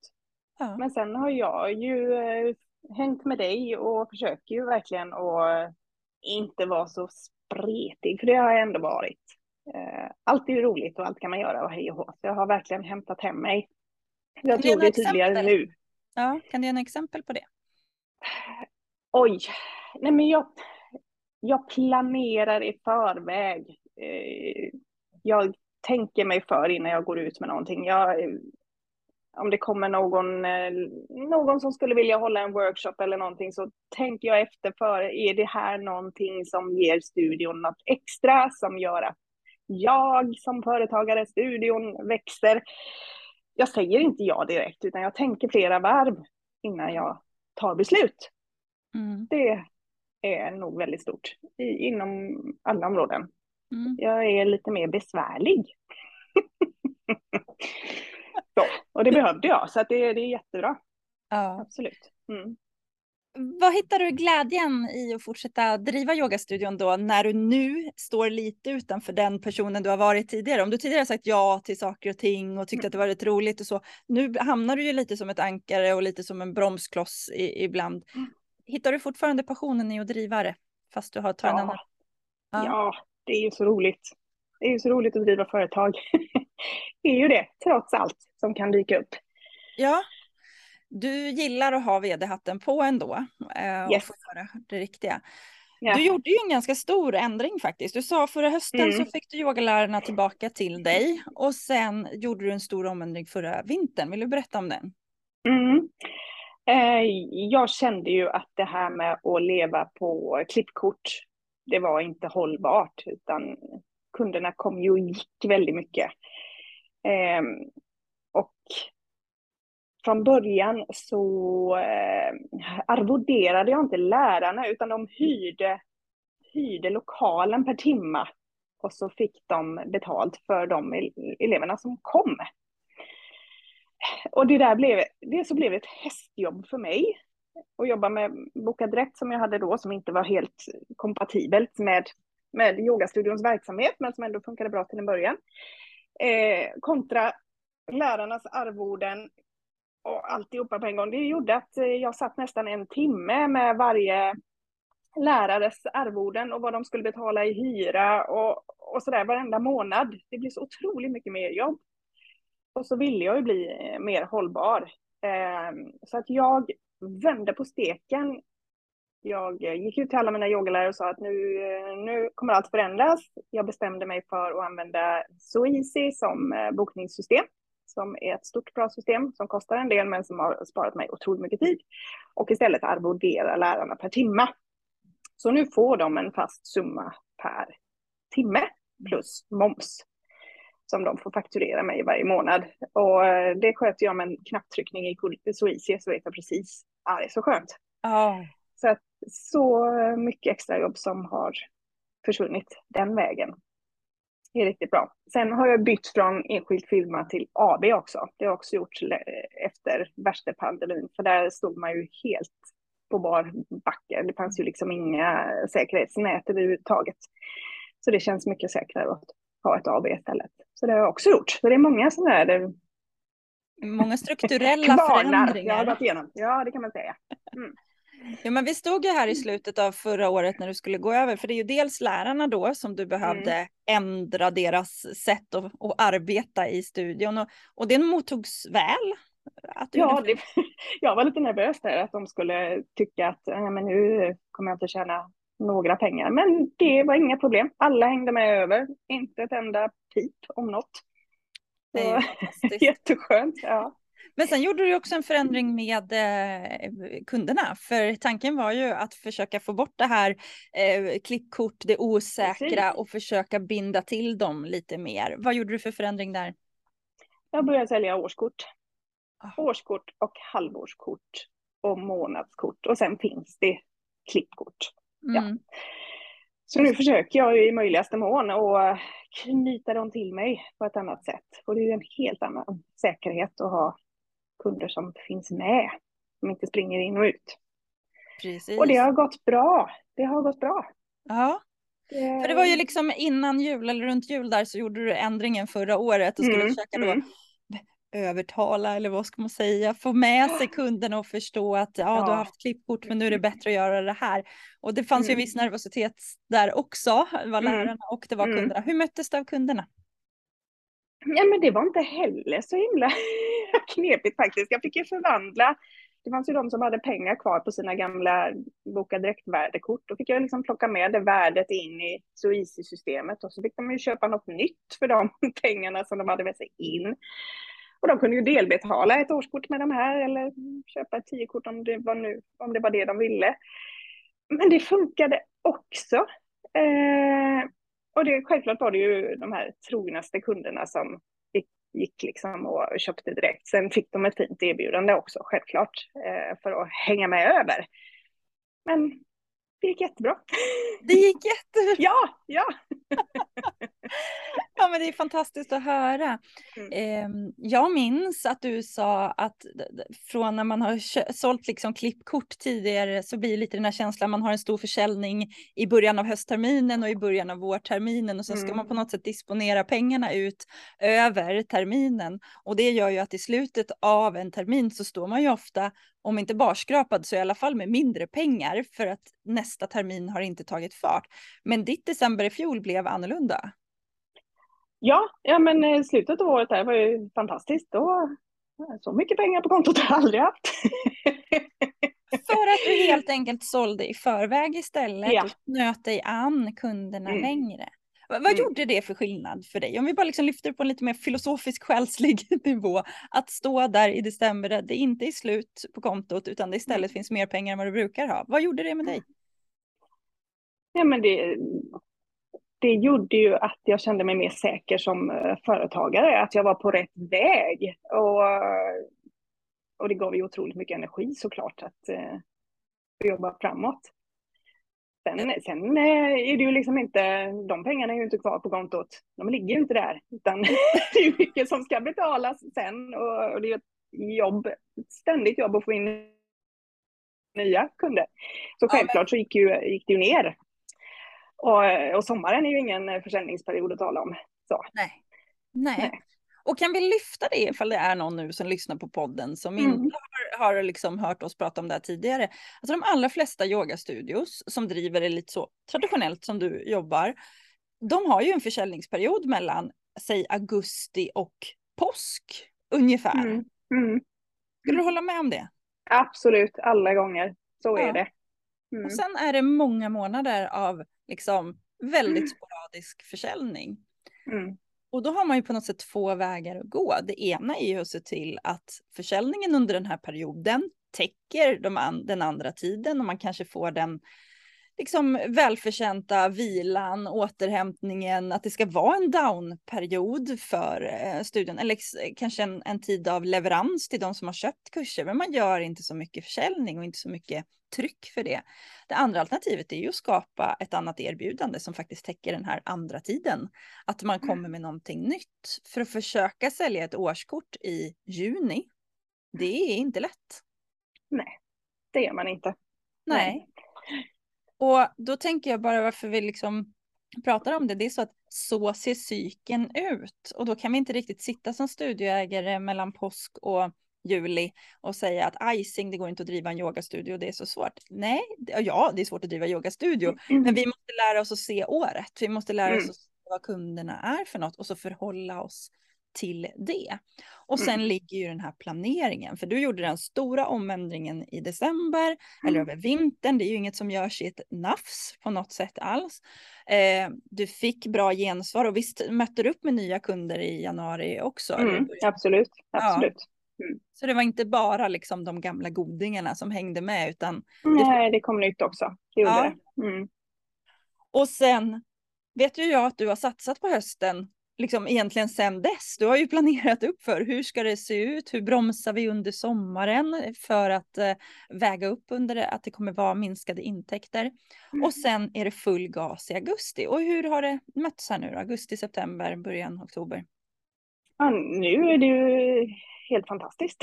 Ja. Men sen har jag ju eh, hängt med dig och försöker ju verkligen att inte vara så spretig, för det har jag ändå varit. Eh, allt är roligt och allt kan man göra och hej och hå. Så jag har verkligen hämtat hem mig. Jag tror det är tydligare nu. Ja, kan du ge några exempel på det? Oj, nej men jag, jag planerar i förväg. Eh, jag tänker mig för innan jag går ut med någonting. Jag, om det kommer någon, eh, någon som skulle vilja hålla en workshop eller någonting så tänker jag efter för är det här någonting som ger studion något extra som gör att jag som företagare, studion växer. Jag säger inte ja direkt utan jag tänker flera varv innan jag tar beslut. Mm. Det är nog väldigt stort i, inom alla områden. Mm. Jag är lite mer besvärlig. så, och det behövde jag, så det, det är jättebra. Ja. Absolut. Mm. Vad hittar du glädjen i att fortsätta driva yogastudion då när du nu står lite utanför den personen du har varit tidigare? Om du tidigare sagt ja till saker och ting och tyckte mm. att det var rätt roligt och så. Nu hamnar du ju lite som ett ankare och lite som en bromskloss i, ibland. Hittar du fortfarande passionen i att driva det? Fast du har en ja. annan? Ja. ja, det är ju så roligt. Det är ju så roligt att driva företag. det är ju det, trots allt som kan dyka upp. Ja, du gillar att ha vd-hatten på ändå eh, yes. och få göra det riktiga. Ja. Du gjorde ju en ganska stor ändring faktiskt. Du sa förra hösten mm. så fick du yogalärarna tillbaka till dig och sen gjorde du en stor omändring förra vintern. Vill du berätta om den? Mm. Eh, jag kände ju att det här med att leva på klippkort, det var inte hållbart, utan kunderna kom ju och gick väldigt mycket. Ehm, och från början så eh, arvoderade jag inte lärarna, utan de hyrde, hyrde lokalen per timma. Och så fick de betalt för de eleverna som kom och det där blev, det så blev ett hästjobb för mig. Att jobba med Boka Direkt som jag hade då, som inte var helt kompatibelt med, med yogastudions verksamhet, men som ändå funkade bra till en början. Eh, kontra lärarnas arvoden och alltihopa på en gång. Det gjorde att eh, jag satt nästan en timme med varje lärares arvoden och vad de skulle betala i hyra och, och sådär varenda månad. Det blir så otroligt mycket mer jobb. Och så ville jag ju bli eh, mer hållbar. Ehm, så att jag vände på steken. Jag eh, gick ut till alla mina yogalärare och sa att nu, eh, nu kommer allt förändras. Jag bestämde mig för att använda Zoeasy som bokningssystem som är ett stort bra system som kostar en del men som har sparat mig otroligt mycket tid. Och istället arvodera lärarna per timme. Så nu får de en fast summa per timme plus moms som de får fakturera mig varje månad. Och eh, det sköter jag med en knapptryckning i Suici så vet jag precis. Ja, det är så skönt. Oh. Så, att, så mycket extrajobb som har försvunnit den vägen. Det är riktigt bra. Sen har jag bytt från enskild firma till AB också. Det har jag också gjort efter värsta pandemin, för där stod man ju helt på bar backe. Det fanns ju liksom inga säkerhetsnät överhuvudtaget. Så det känns mycket säkrare att ha ett AB istället. Så det har jag också gjort. Så det är många sådana här... Många strukturella förändringar. jag har igenom. Ja, det kan man säga. Mm. Ja, men vi stod ju här i slutet av förra året när du skulle gå över, för det är ju dels lärarna då som du behövde mm. ändra deras sätt att, att, arbeta i studion och, och det mottogs väl? ja, det, jag var lite nervös där att de skulle tycka att men nu kommer jag inte tjäna några pengar, men det var inga problem. Alla hängde med över, inte ett enda pip om något. Det är jätteskönt. Ja. Men sen gjorde du också en förändring med eh, kunderna, för tanken var ju att försöka få bort det här eh, klippkort, det osäkra Precis. och försöka binda till dem lite mer. Vad gjorde du för förändring där? Jag började sälja årskort. Oh. Årskort och halvårskort och månadskort och sen finns det klippkort. Mm. Ja. Så nu försöker jag i möjligaste mån att knyta dem till mig på ett annat sätt. Och det är en helt annan säkerhet att ha kunder som finns med, som inte springer in och ut. Precis. Och det har gått bra. Det har gått bra. Ja. Det... För det var ju liksom innan jul eller runt jul där så gjorde du ändringen förra året och skulle mm. försöka då mm. Övertala eller vad ska man säga, få med sig kunderna och förstå att ja, du har haft klippkort men nu är det bättre att göra det här. Och det fanns mm. ju en viss nervositet där också, det var mm. lärarna och det var mm. kunderna. Hur möttes det av kunderna? Ja, men det var inte heller så himla knepigt faktiskt. Jag fick ju förvandla. Det fanns ju de som hade pengar kvar på sina gamla Boka Direkt-värdekort. Då fick jag liksom plocka med det värdet in i Suici-systemet och så fick de ju köpa något nytt för de pengarna som de hade med sig in. Och de kunde ju delbetala ett årskort med de här eller köpa ett tiokort om det var, nu, om det, var det de ville. Men det funkade också. Eh, och det, självklart var det ju de här trognaste kunderna som gick, gick liksom och köpte direkt. Sen fick de ett fint erbjudande också, självklart, eh, för att hänga med över. Men det gick jättebra. Det gick jättebra? ja, ja. ja, men det är fantastiskt att höra. Mm. Ehm, jag minns att du sa att från när man har sålt liksom klippkort tidigare så blir lite den här känslan, man har en stor försäljning i början av höstterminen och i början av vårterminen och så ska mm. man på något sätt disponera pengarna ut över terminen. Och det gör ju att i slutet av en termin så står man ju ofta om inte barskrapad så i alla fall med mindre pengar för att nästa termin har inte tagit fart. Men ditt december i fjol blev annorlunda. Ja, ja men eh, slutet av året här var ju fantastiskt. Då, så mycket pengar på kontot har jag aldrig haft. För att du helt enkelt sålde i förväg istället ja. och knöt dig an kunderna mm. längre. Vad mm. gjorde det för skillnad för dig? Om vi bara liksom lyfter på en lite mer filosofisk själslig nivå. Att stå där i december där det inte är slut på kontot utan det istället mm. finns mer pengar än vad du brukar ha. Vad gjorde det med dig? Ja, men det, det gjorde ju att jag kände mig mer säker som eh, företagare, att jag var på rätt väg. Och, och det gav ju otroligt mycket energi såklart att uh, jobba framåt. Sen, sen eh, är det ju liksom inte, de pengarna är ju inte kvar på kontot. De ligger ju inte där, utan det är mycket som ska betalas sen och, och det är ett jobb, ett ständigt jobb att få in nya kunder. Så självklart så gick, ju, gick det ju ner och, och sommaren är ju ingen försäljningsperiod att tala om. Så. Nej. Nej. Nej. Och kan vi lyfta det ifall det är någon nu som lyssnar på podden som mm. inte har, har liksom hört oss prata om det här tidigare. Alltså de allra flesta yogastudios som driver det lite så traditionellt som du jobbar, de har ju en försäljningsperiod mellan, säg augusti och påsk ungefär. Mm. Mm. Skulle du hålla med om det? Absolut, alla gånger. Så är det. Och sen är det många månader av liksom väldigt mm. sporadisk försäljning. Mm. Och då har man ju på något sätt två vägar att gå. Det ena är ju att se till att försäljningen under den här perioden täcker de an den andra tiden och man kanske får den liksom välförtjänta vilan, återhämtningen, att det ska vara en downperiod för eh, studien eller kanske en, en, tid av leverans till de som har köpt kurser. Men man gör inte så mycket försäljning och inte så mycket tryck för det. Det andra alternativet är ju att skapa ett annat erbjudande som faktiskt täcker den här andra tiden. Att man mm. kommer med någonting nytt. För att försöka sälja ett årskort i juni, det är inte lätt. Nej, det gör man inte. Nej. Nej. Och då tänker jag bara varför vi liksom pratar om det. Det är så att så ser cykeln ut. Och då kan vi inte riktigt sitta som studioägare mellan påsk och juli och säga att icing, det går inte att driva en yogastudio, det är så svårt. Nej, ja, det är svårt att driva yogastudio, mm. men vi måste lära oss att se året. Vi måste lära mm. oss att se vad kunderna är för något och så förhålla oss till det. Och sen mm. ligger ju den här planeringen, för du gjorde den stora omändringen i december mm. eller över vintern. Det är ju inget som görs i ett nafs på något sätt alls. Eh, du fick bra gensvar och visst mötte du upp med nya kunder i januari också? Mm, absolut, absolut. Ja. Mm. Så det var inte bara liksom de gamla godingarna som hängde med utan? Nej, det kom nytt också. Det gjorde ja. det. Mm. Och sen vet ju jag att du har satsat på hösten liksom egentligen sen dess. Du har ju planerat upp för hur ska det se ut? Hur bromsar vi under sommaren för att eh, väga upp under det, att det kommer vara minskade intäkter? Mm. Och sen är det full gas i augusti. Och hur har det mötts här nu då? Augusti, september, början oktober? Ja, nu är det ju helt fantastiskt.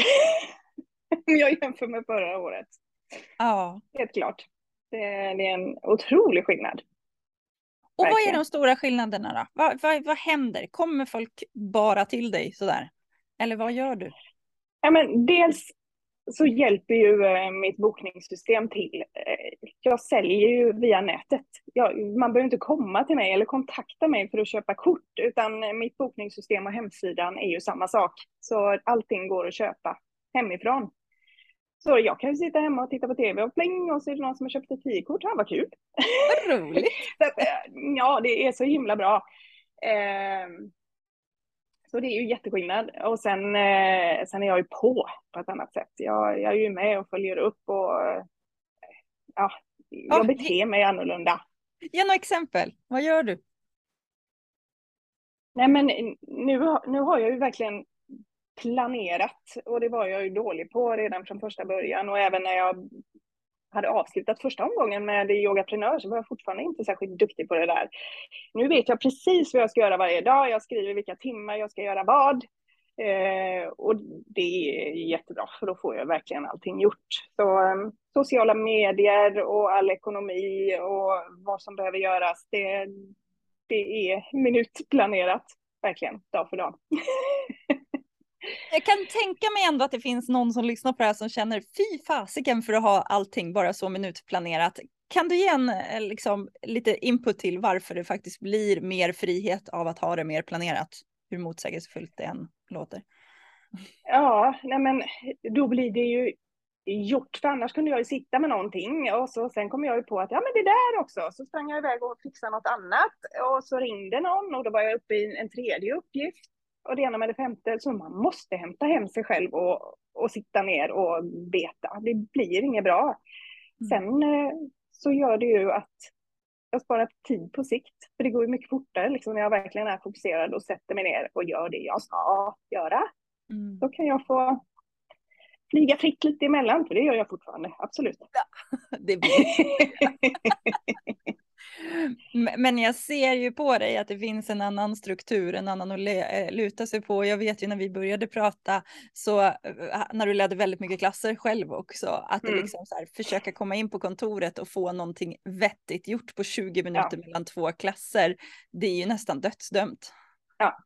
Om jag jämför med förra året. Ja. Helt klart. Det, det är en otrolig skillnad. Och vad är de stora skillnaderna då? Vad, vad, vad händer? Kommer folk bara till dig sådär? Eller vad gör du? Ja, men dels så hjälper ju eh, mitt bokningssystem till. Eh, jag säljer ju via nätet. Jag, man behöver inte komma till mig eller kontakta mig för att köpa kort, utan mitt bokningssystem och hemsidan är ju samma sak. Så allting går att köpa hemifrån. Så jag kan ju sitta hemma och titta på tv och pling och så är det någon som har köpt ett frikort. Han vad kul! Vad roligt! Eh, ja, det är så himla bra. Eh, så det är ju jätteskillnad. Och sen, eh, sen är jag ju på på ett annat sätt. Jag, jag är ju med och följer upp och eh, ja, jag beter mig annorlunda. Ge några exempel. Vad gör du? Nej men nu, nu har jag ju verkligen planerat och det var jag ju dålig på redan från första början och även när jag hade avslutat första omgången med yogaprenör så var jag fortfarande inte särskilt duktig på det där. Nu vet jag precis vad jag ska göra varje dag. Jag skriver vilka timmar jag ska göra vad. Eh, och det är jättebra för då får jag verkligen allting gjort. Så eh, sociala medier och all ekonomi och vad som behöver göras, det, det är minutplanerat verkligen dag för dag. Jag kan tänka mig ändå att det finns någon som lyssnar på det här som känner fy fasiken för att ha allting bara så minutplanerat. Kan du ge en eh, liksom, lite input till varför det faktiskt blir mer frihet av att ha det mer planerat? Hur motsägelsefullt det än låter. Ja, nej men då blir det ju gjort, för annars kunde jag ju sitta med någonting och så, sen kom jag ju på att ja men det där också, så sprang jag iväg och fixade något annat och så ringde någon och då var jag uppe i en tredje uppgift och det ena med det femte. Så man måste hämta hem sig själv och, och sitta ner och beta. Det blir inget bra. Mm. Sen eh, så gör det ju att jag sparar tid på sikt. För det går ju mycket fortare liksom, när jag verkligen är fokuserad och sätter mig ner och gör det jag ska göra. Mm. Då kan jag få flyga fritt lite emellan, för det gör jag fortfarande, absolut. Ja, det blir Men jag ser ju på dig att det finns en annan struktur, en annan att eh, luta sig på. Jag vet ju när vi började prata, så eh, när du ledde väldigt mycket klasser själv också, att mm. liksom så här, försöka komma in på kontoret och få någonting vettigt gjort på 20 minuter ja. mellan två klasser, det är ju nästan dödsdömt. Ja,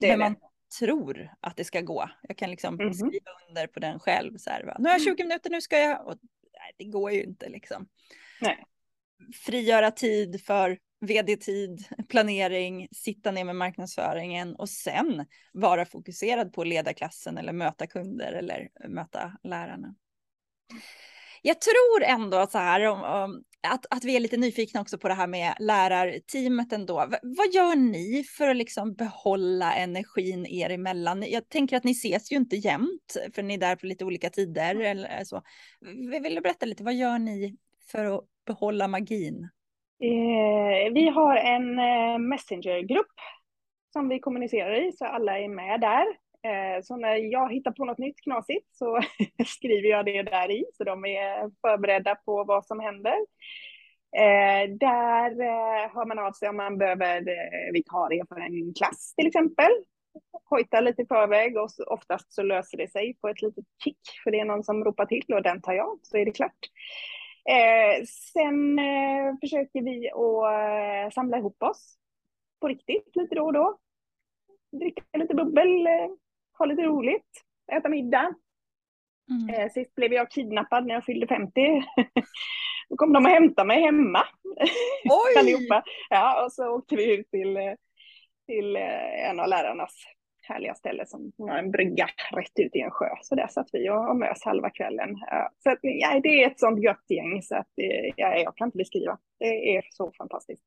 det är Men man tror att det ska gå. Jag kan liksom mm skriva under på den själv. Så här, nu har jag 20 mm. minuter, nu ska jag... Och, nej, det går ju inte liksom. Nej frigöra tid för vd-tid, planering, sitta ner med marknadsföringen och sen vara fokuserad på att leda klassen eller möta kunder eller möta lärarna. Jag tror ändå så här om, om, att, att vi är lite nyfikna också på det här med lärarteamet ändå. V vad gör ni för att liksom behålla energin er emellan? Jag tänker att ni ses ju inte jämt för ni är där på lite olika tider eller så. Vill du berätta lite, vad gör ni för att behålla magin? Eh, vi har en eh, messengergrupp som vi kommunicerar i, så alla är med där. Eh, så när jag hittar på något nytt knasigt så skriver jag det där i, så de är förberedda på vad som händer. Eh, där eh, hör man av sig om man behöver eh, vikarie för en klass till exempel. Hojtar lite i förväg och så, oftast så löser det sig på ett litet kick för det är någon som ropar till och den tar jag så är det klart. Eh, sen eh, försöker vi att eh, samla ihop oss på riktigt lite då och då. Dricka lite bubbel, eh, ha lite roligt, äta middag. Mm. Eh, sist blev jag kidnappad när jag fyllde 50. Då kom de och hämtade mig hemma. Oj! Allihopa. Ja, och så åkte vi ut till, eh, till en av lärarnas härliga ställe som har en brygga rätt ut i en sjö. Så där satt vi och, och mös halva kvällen. Så att, ja, det är ett sånt gött gäng så att ja, jag kan inte beskriva. Det är så fantastiskt.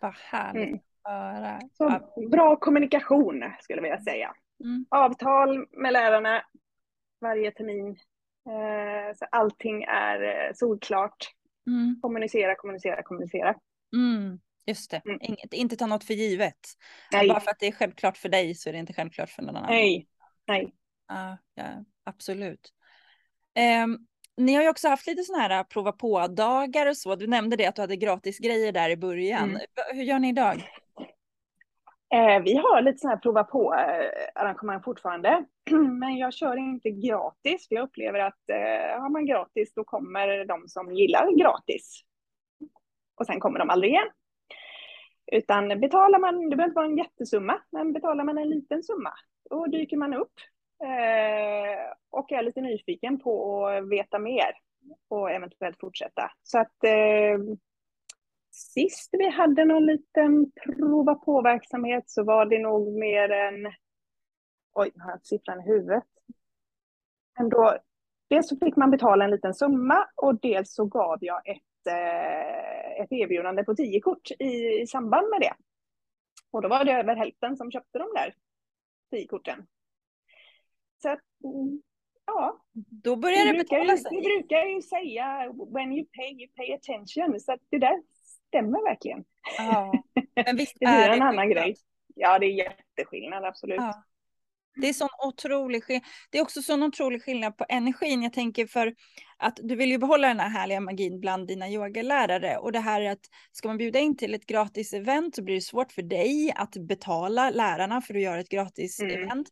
Vad härligt mm. att höra. Så, bra kommunikation skulle jag vilja säga. Mm. Avtal med lärarna varje termin. Eh, så allting är eh, solklart. Mm. Kommunicera, kommunicera, kommunicera. Mm. Just det, mm. Inget, inte ta något för givet. Nej. Bara för att det är självklart för dig så är det inte självklart för någon annan. Nej, nej. Ja, ja absolut. Um, ni har ju också haft lite sådana här äh, prova på-dagar och så. Du nämnde det att du hade gratis grejer där i början. Mm. Hur gör ni idag? Eh, vi har lite sådana här prova på-arrangemang eh, fortfarande. Men jag kör inte gratis. För jag upplever att eh, har man gratis då kommer de som gillar gratis. Och sen kommer de aldrig igen. Utan betalar man, det behöver inte vara en jättesumma, men betalar man en liten summa, då dyker man upp eh, och är lite nyfiken på att veta mer och eventuellt fortsätta. Så att eh, sist vi hade någon liten prova på-verksamhet så var det nog mer än, oj, jag har siffran i huvudet. Men då, dels så fick man betala en liten summa och dels så gav jag ett Eh, ett erbjudande på tio kort i, i samband med det. Och då var det över hälften som köpte de där tio korten. Så att, mm, ja. Då börjar det betala sig. Vi brukar ju säga when you pay, you pay attention. Så att det där stämmer verkligen. Ja. Men visst det blir en annan grej. Ja, det är jätteskillnad, absolut. Ja. Det är, sån otrolig, det är också sån otrolig skillnad på energin. Jag tänker för att du vill ju behålla den här härliga magin bland dina yogalärare och det här är att ska man bjuda in till ett gratis event så blir det svårt för dig att betala lärarna för att göra ett gratis mm. event.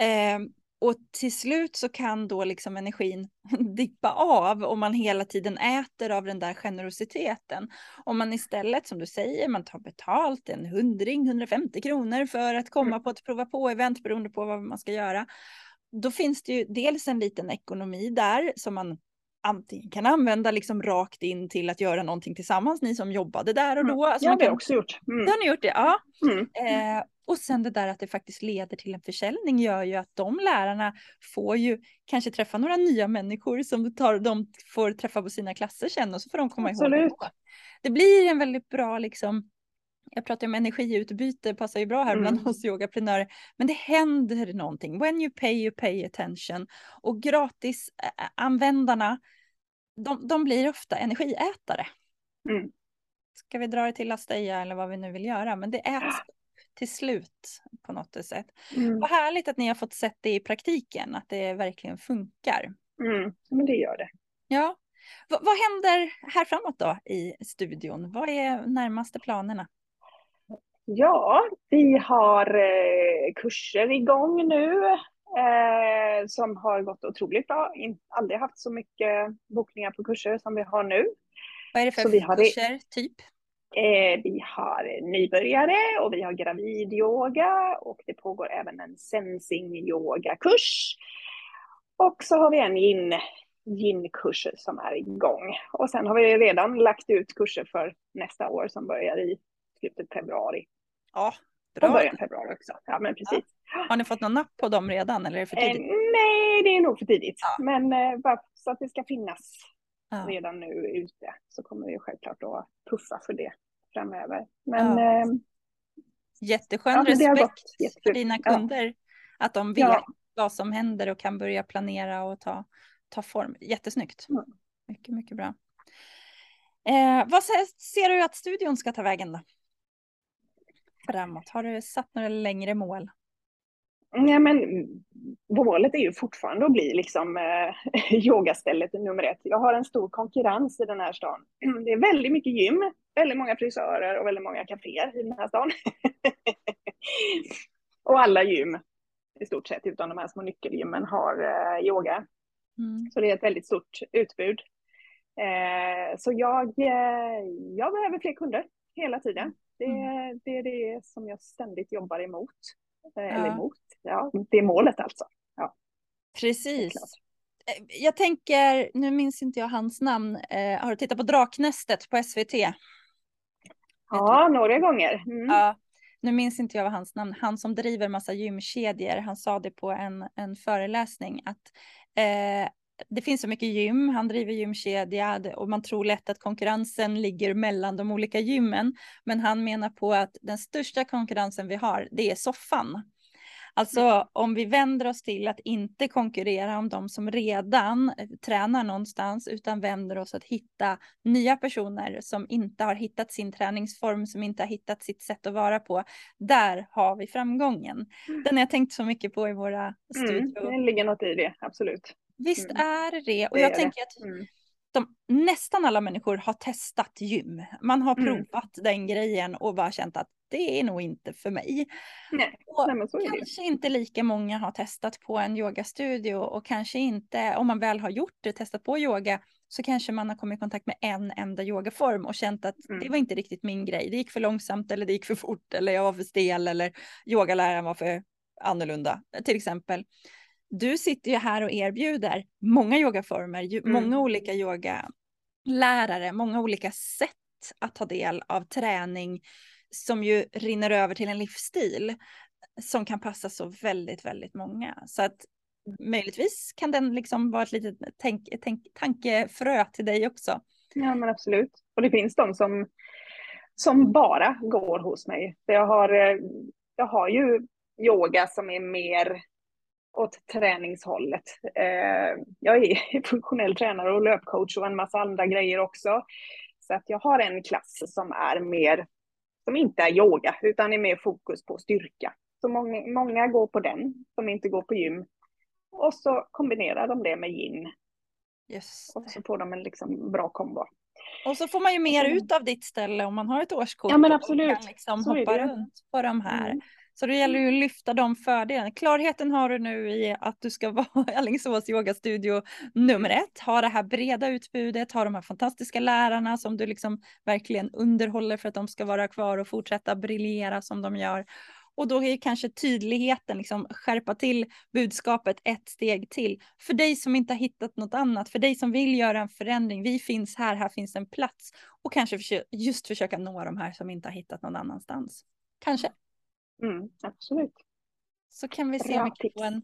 Eh, och till slut så kan då liksom energin dippa av om man hela tiden äter av den där generositeten. Om man istället, som du säger, man tar betalt en hundring, 150 kronor för att komma mm. på ett prova på-event beroende på vad man ska göra. Då finns det ju dels en liten ekonomi där som man antingen kan använda liksom rakt in till att göra någonting tillsammans, ni som jobbade där och mm. då. Alltså ja, det har vi också gjort. Mm. Det har ni gjort det, ja. Mm. Eh, och sen det där att det faktiskt leder till en försäljning gör ju att de lärarna får ju kanske träffa några nya människor som tar, de får träffa på sina klasser sen och så får de komma Absolut. ihåg det. Det blir en väldigt bra liksom jag pratar om energiutbyte, passar ju bra här bland mm. oss yogaprenörer. Men det händer någonting. When you pay, you pay attention. Och gratisanvändarna, de, de blir ofta energiätare. Mm. Ska vi dra det till Asteja eller vad vi nu vill göra, men det äts till slut på något sätt. Mm. Vad härligt att ni har fått sett det i praktiken, att det verkligen funkar. Mm, men det gör det. Ja. V vad händer här framåt då i studion? Vad är närmaste planerna? Ja, vi har eh, kurser igång nu eh, som har gått otroligt bra. In, aldrig haft så mycket bokningar på kurser som vi har nu. Vad är det för så kurser, det, typ? Eh, vi har nybörjare och vi har gravidyoga och det pågår även en sensing yogakurs. Och så har vi en yin, yin-kurs som är igång. Och sen har vi redan lagt ut kurser för nästa år som börjar i slutet februari. Ja, bra. Och början februari också. Ja, men precis. Ja. Har ni fått någon napp på dem redan eller är det för tidigt? Eh, nej, det är nog för tidigt. Ja. Men eh, bara så att det ska finnas ja. redan nu ute så kommer vi självklart att puffa för det framöver. Men, ja. eh, Jätteskön respekt för dina kunder. Att de vet vad som händer och kan börja planera och ta, ta form. Jättesnyggt. Mm. Mycket, mycket bra. Eh, vad ser du att studion ska ta vägen då? Framåt, har du satt några längre mål? Ja, men målet är ju fortfarande att bli liksom eh, yogastället nummer ett. Jag har en stor konkurrens i den här stan. Det är väldigt mycket gym, väldigt många frisörer och väldigt många kaféer i den här stan. och alla gym, i stort sett, utom de här små nyckelgymmen, har eh, yoga. Mm. Så det är ett väldigt stort utbud. Eh, så jag, eh, jag behöver fler kunder hela tiden. Det, mm. det är det som jag ständigt jobbar emot. Eh, ja. Eller emot, ja, det är målet alltså. Ja. Precis. Eh, jag tänker, nu minns inte jag hans namn, eh, har du tittat på Draknästet på SVT? Ja, några gånger. Mm. Ja, nu minns inte jag vad hans namn, han som driver massa gymkedjor, han sa det på en, en föreläsning att eh, det finns så mycket gym, han driver gymkedja och man tror lätt att konkurrensen ligger mellan de olika gymmen. Men han menar på att den största konkurrensen vi har, det är soffan. Alltså mm. om vi vänder oss till att inte konkurrera om de som redan eh, tränar någonstans utan vänder oss att hitta nya personer som inte har hittat sin träningsform, som inte har hittat sitt sätt att vara på. Där har vi framgången. Mm. Den har jag tänkt så mycket på i våra studier. Mm, det ligger något i det, absolut. Visst mm. är det Och det jag tänker det. att mm. de, nästan alla människor har testat gym. Man har mm. provat den grejen och bara känt att det är nog inte för mig. Nej, och nej, kanske inte lika många har testat på en yogastudio och kanske inte, om man väl har gjort det, testat på yoga, så kanske man har kommit i kontakt med en enda yogaform och känt att mm. det var inte riktigt min grej. Det gick för långsamt eller det gick för fort eller jag var för stel eller yogaläraren var för annorlunda till exempel du sitter ju här och erbjuder många yogaformer, mm. många olika yogalärare, många olika sätt att ta del av träning som ju rinner över till en livsstil som kan passa så väldigt, väldigt många. Så att möjligtvis kan den liksom vara ett litet tänk, tänk, tankefrö till dig också. Ja, men absolut. Och det finns de som, som bara går hos mig. Jag har, eh, jag har ju yoga som är mer åt träningshållet. Eh, jag är funktionell tränare och löpcoach och en massa andra grejer också. Så att jag har en klass som är mer, som inte är yoga, utan är mer fokus på styrka. Så många, många går på den, som inte går på gym. Och så kombinerar de det med gin. Yes. Och så får de en liksom bra kombo. Och så får man ju mer ut av ditt ställe om man har ett årskort. Ja men absolut. Och kan liksom hoppa runt på de här. Mm. Så det gäller ju att lyfta de fördelarna. Klarheten har du nu i att du ska vara Alingsås yogastudio nummer ett. Ha det här breda utbudet, ha de här fantastiska lärarna som du liksom verkligen underhåller för att de ska vara kvar och fortsätta briljera som de gör. Och då är kanske tydligheten, liksom skärpa till budskapet ett steg till. För dig som inte har hittat något annat, för dig som vill göra en förändring, vi finns här, här finns en plats. Och kanske just försöka nå de här som inte har hittat någon annanstans. Kanske. Mm, absolut. Så kan vi se om vi kan få en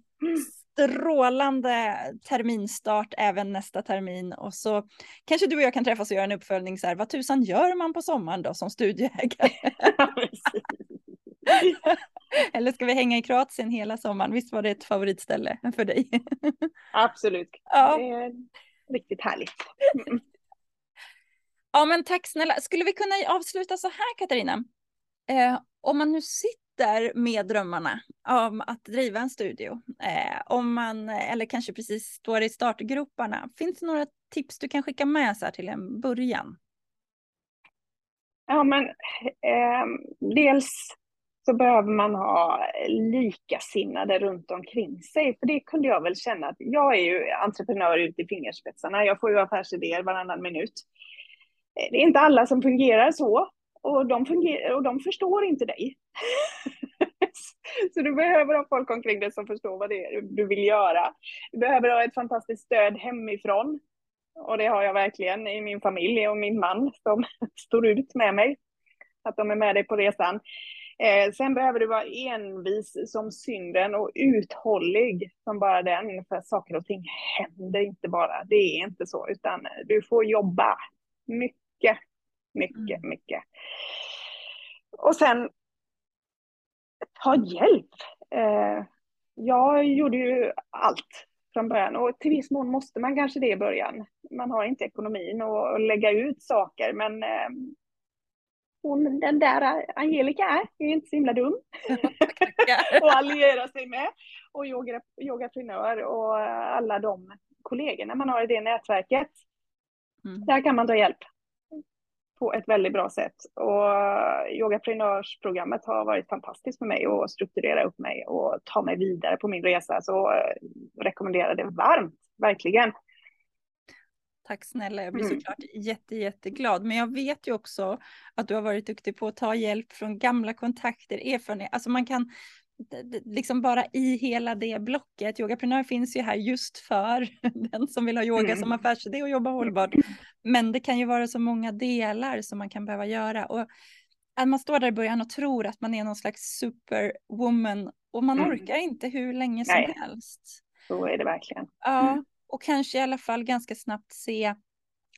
strålande terminstart även nästa termin. Och så kanske du och jag kan träffas och göra en uppföljning. Så här, vad tusan gör man på sommaren då som studieägare? Eller ska vi hänga i Kroatien hela sommaren? Visst var det ett favoritställe för dig? Absolut. Ja. Det är riktigt härligt. Mm. Ja, men tack snälla. Skulle vi kunna avsluta så här, Katarina? Eh, om man nu sitter med drömmarna om att driva en studio, eh, om man, eller kanske precis står i startgroparna, finns det några tips du kan skicka med så här till en början? Ja, men eh, dels så behöver man ha likasinnade runt omkring sig. För det kunde jag väl känna att jag är ju entreprenör ut i fingerspetsarna. Jag får ju affärsidéer varannan minut. Eh, det är inte alla som fungerar så och de, fungerar, och de förstår inte dig. så du behöver ha folk omkring dig som förstår vad det är du vill göra. Du behöver ha ett fantastiskt stöd hemifrån. Och det har jag verkligen i min familj och min man som står ut med mig. Att de är med dig på resan. Eh, sen behöver du vara envis som synden och uthållig som bara den. För saker och ting händer inte bara. Det är inte så, utan du får jobba mycket mycket, mm. mycket. Och sen ta hjälp. Eh, jag gjorde ju allt från början. Och till viss mån måste man kanske det i början. Man har inte ekonomin att lägga ut saker, men eh, hon, den där Angelica är, inte så himla dum att alliera sig med. Och yoga, yogaprenör och alla de kollegorna man har i det nätverket. Mm. Där kan man ta hjälp på ett väldigt bra sätt. Och yogaprenörsprogrammet har varit fantastiskt för mig att strukturera upp mig och ta mig vidare på min resa. Så eh, rekommenderar det varmt, verkligen. Tack snälla, jag blir mm. såklart jätte, jätteglad. Men jag vet ju också att du har varit duktig på att ta hjälp från gamla kontakter, erfarenhet. Alltså man kan liksom bara i hela det blocket. Yogaprenör finns ju här just för den som vill ha yoga mm. som affärsidé och jobba hållbart. Men det kan ju vara så många delar som man kan behöva göra. Och att man står där i början och tror att man är någon slags superwoman och man mm. orkar inte hur länge som Nej. helst. Så är det verkligen. Ja, mm. och kanske i alla fall ganska snabbt se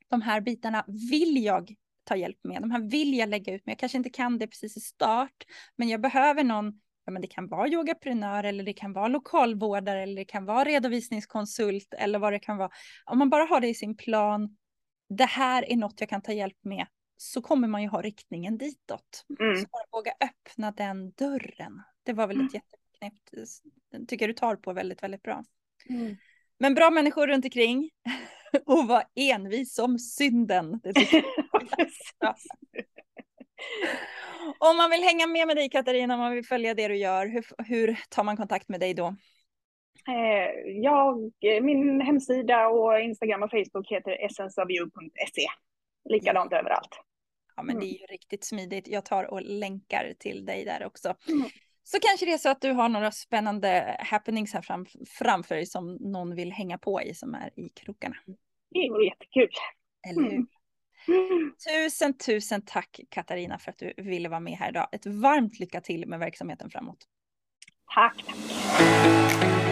de här bitarna. Vill jag ta hjälp med? De här vill jag lägga ut med. Jag kanske inte kan det precis i start, men jag behöver någon ja, men det kan vara yogaprenör eller det kan vara lokalvårdare eller det kan vara redovisningskonsult eller vad det kan vara. Om man bara har det i sin plan, det här är något jag kan ta hjälp med, så kommer man ju ha riktningen ditåt. Mm. Så bara våga öppna den dörren. Det var väl ett mm. jätteknäppt, den tycker du tar på väldigt, väldigt bra. Mm. Men bra människor runt omkring och var envis som synden. Det jag. Om man vill hänga med med dig Katarina, om man vill följa det du gör, hur, hur tar man kontakt med dig då? Eh, jag, min hemsida och Instagram och Facebook heter essenceofyou.se. Likadant ja. överallt. Ja, men det är ju riktigt smidigt. Jag tar och länkar till dig där också. Mm. Så kanske det är så att du har några spännande happenings här fram, framför dig som någon vill hänga på i som är i krokarna. Det vore jättekul. Eller hur? Mm. Tusen, tusen tack Katarina för att du ville vara med här idag. Ett varmt lycka till med verksamheten framåt. Tack. tack.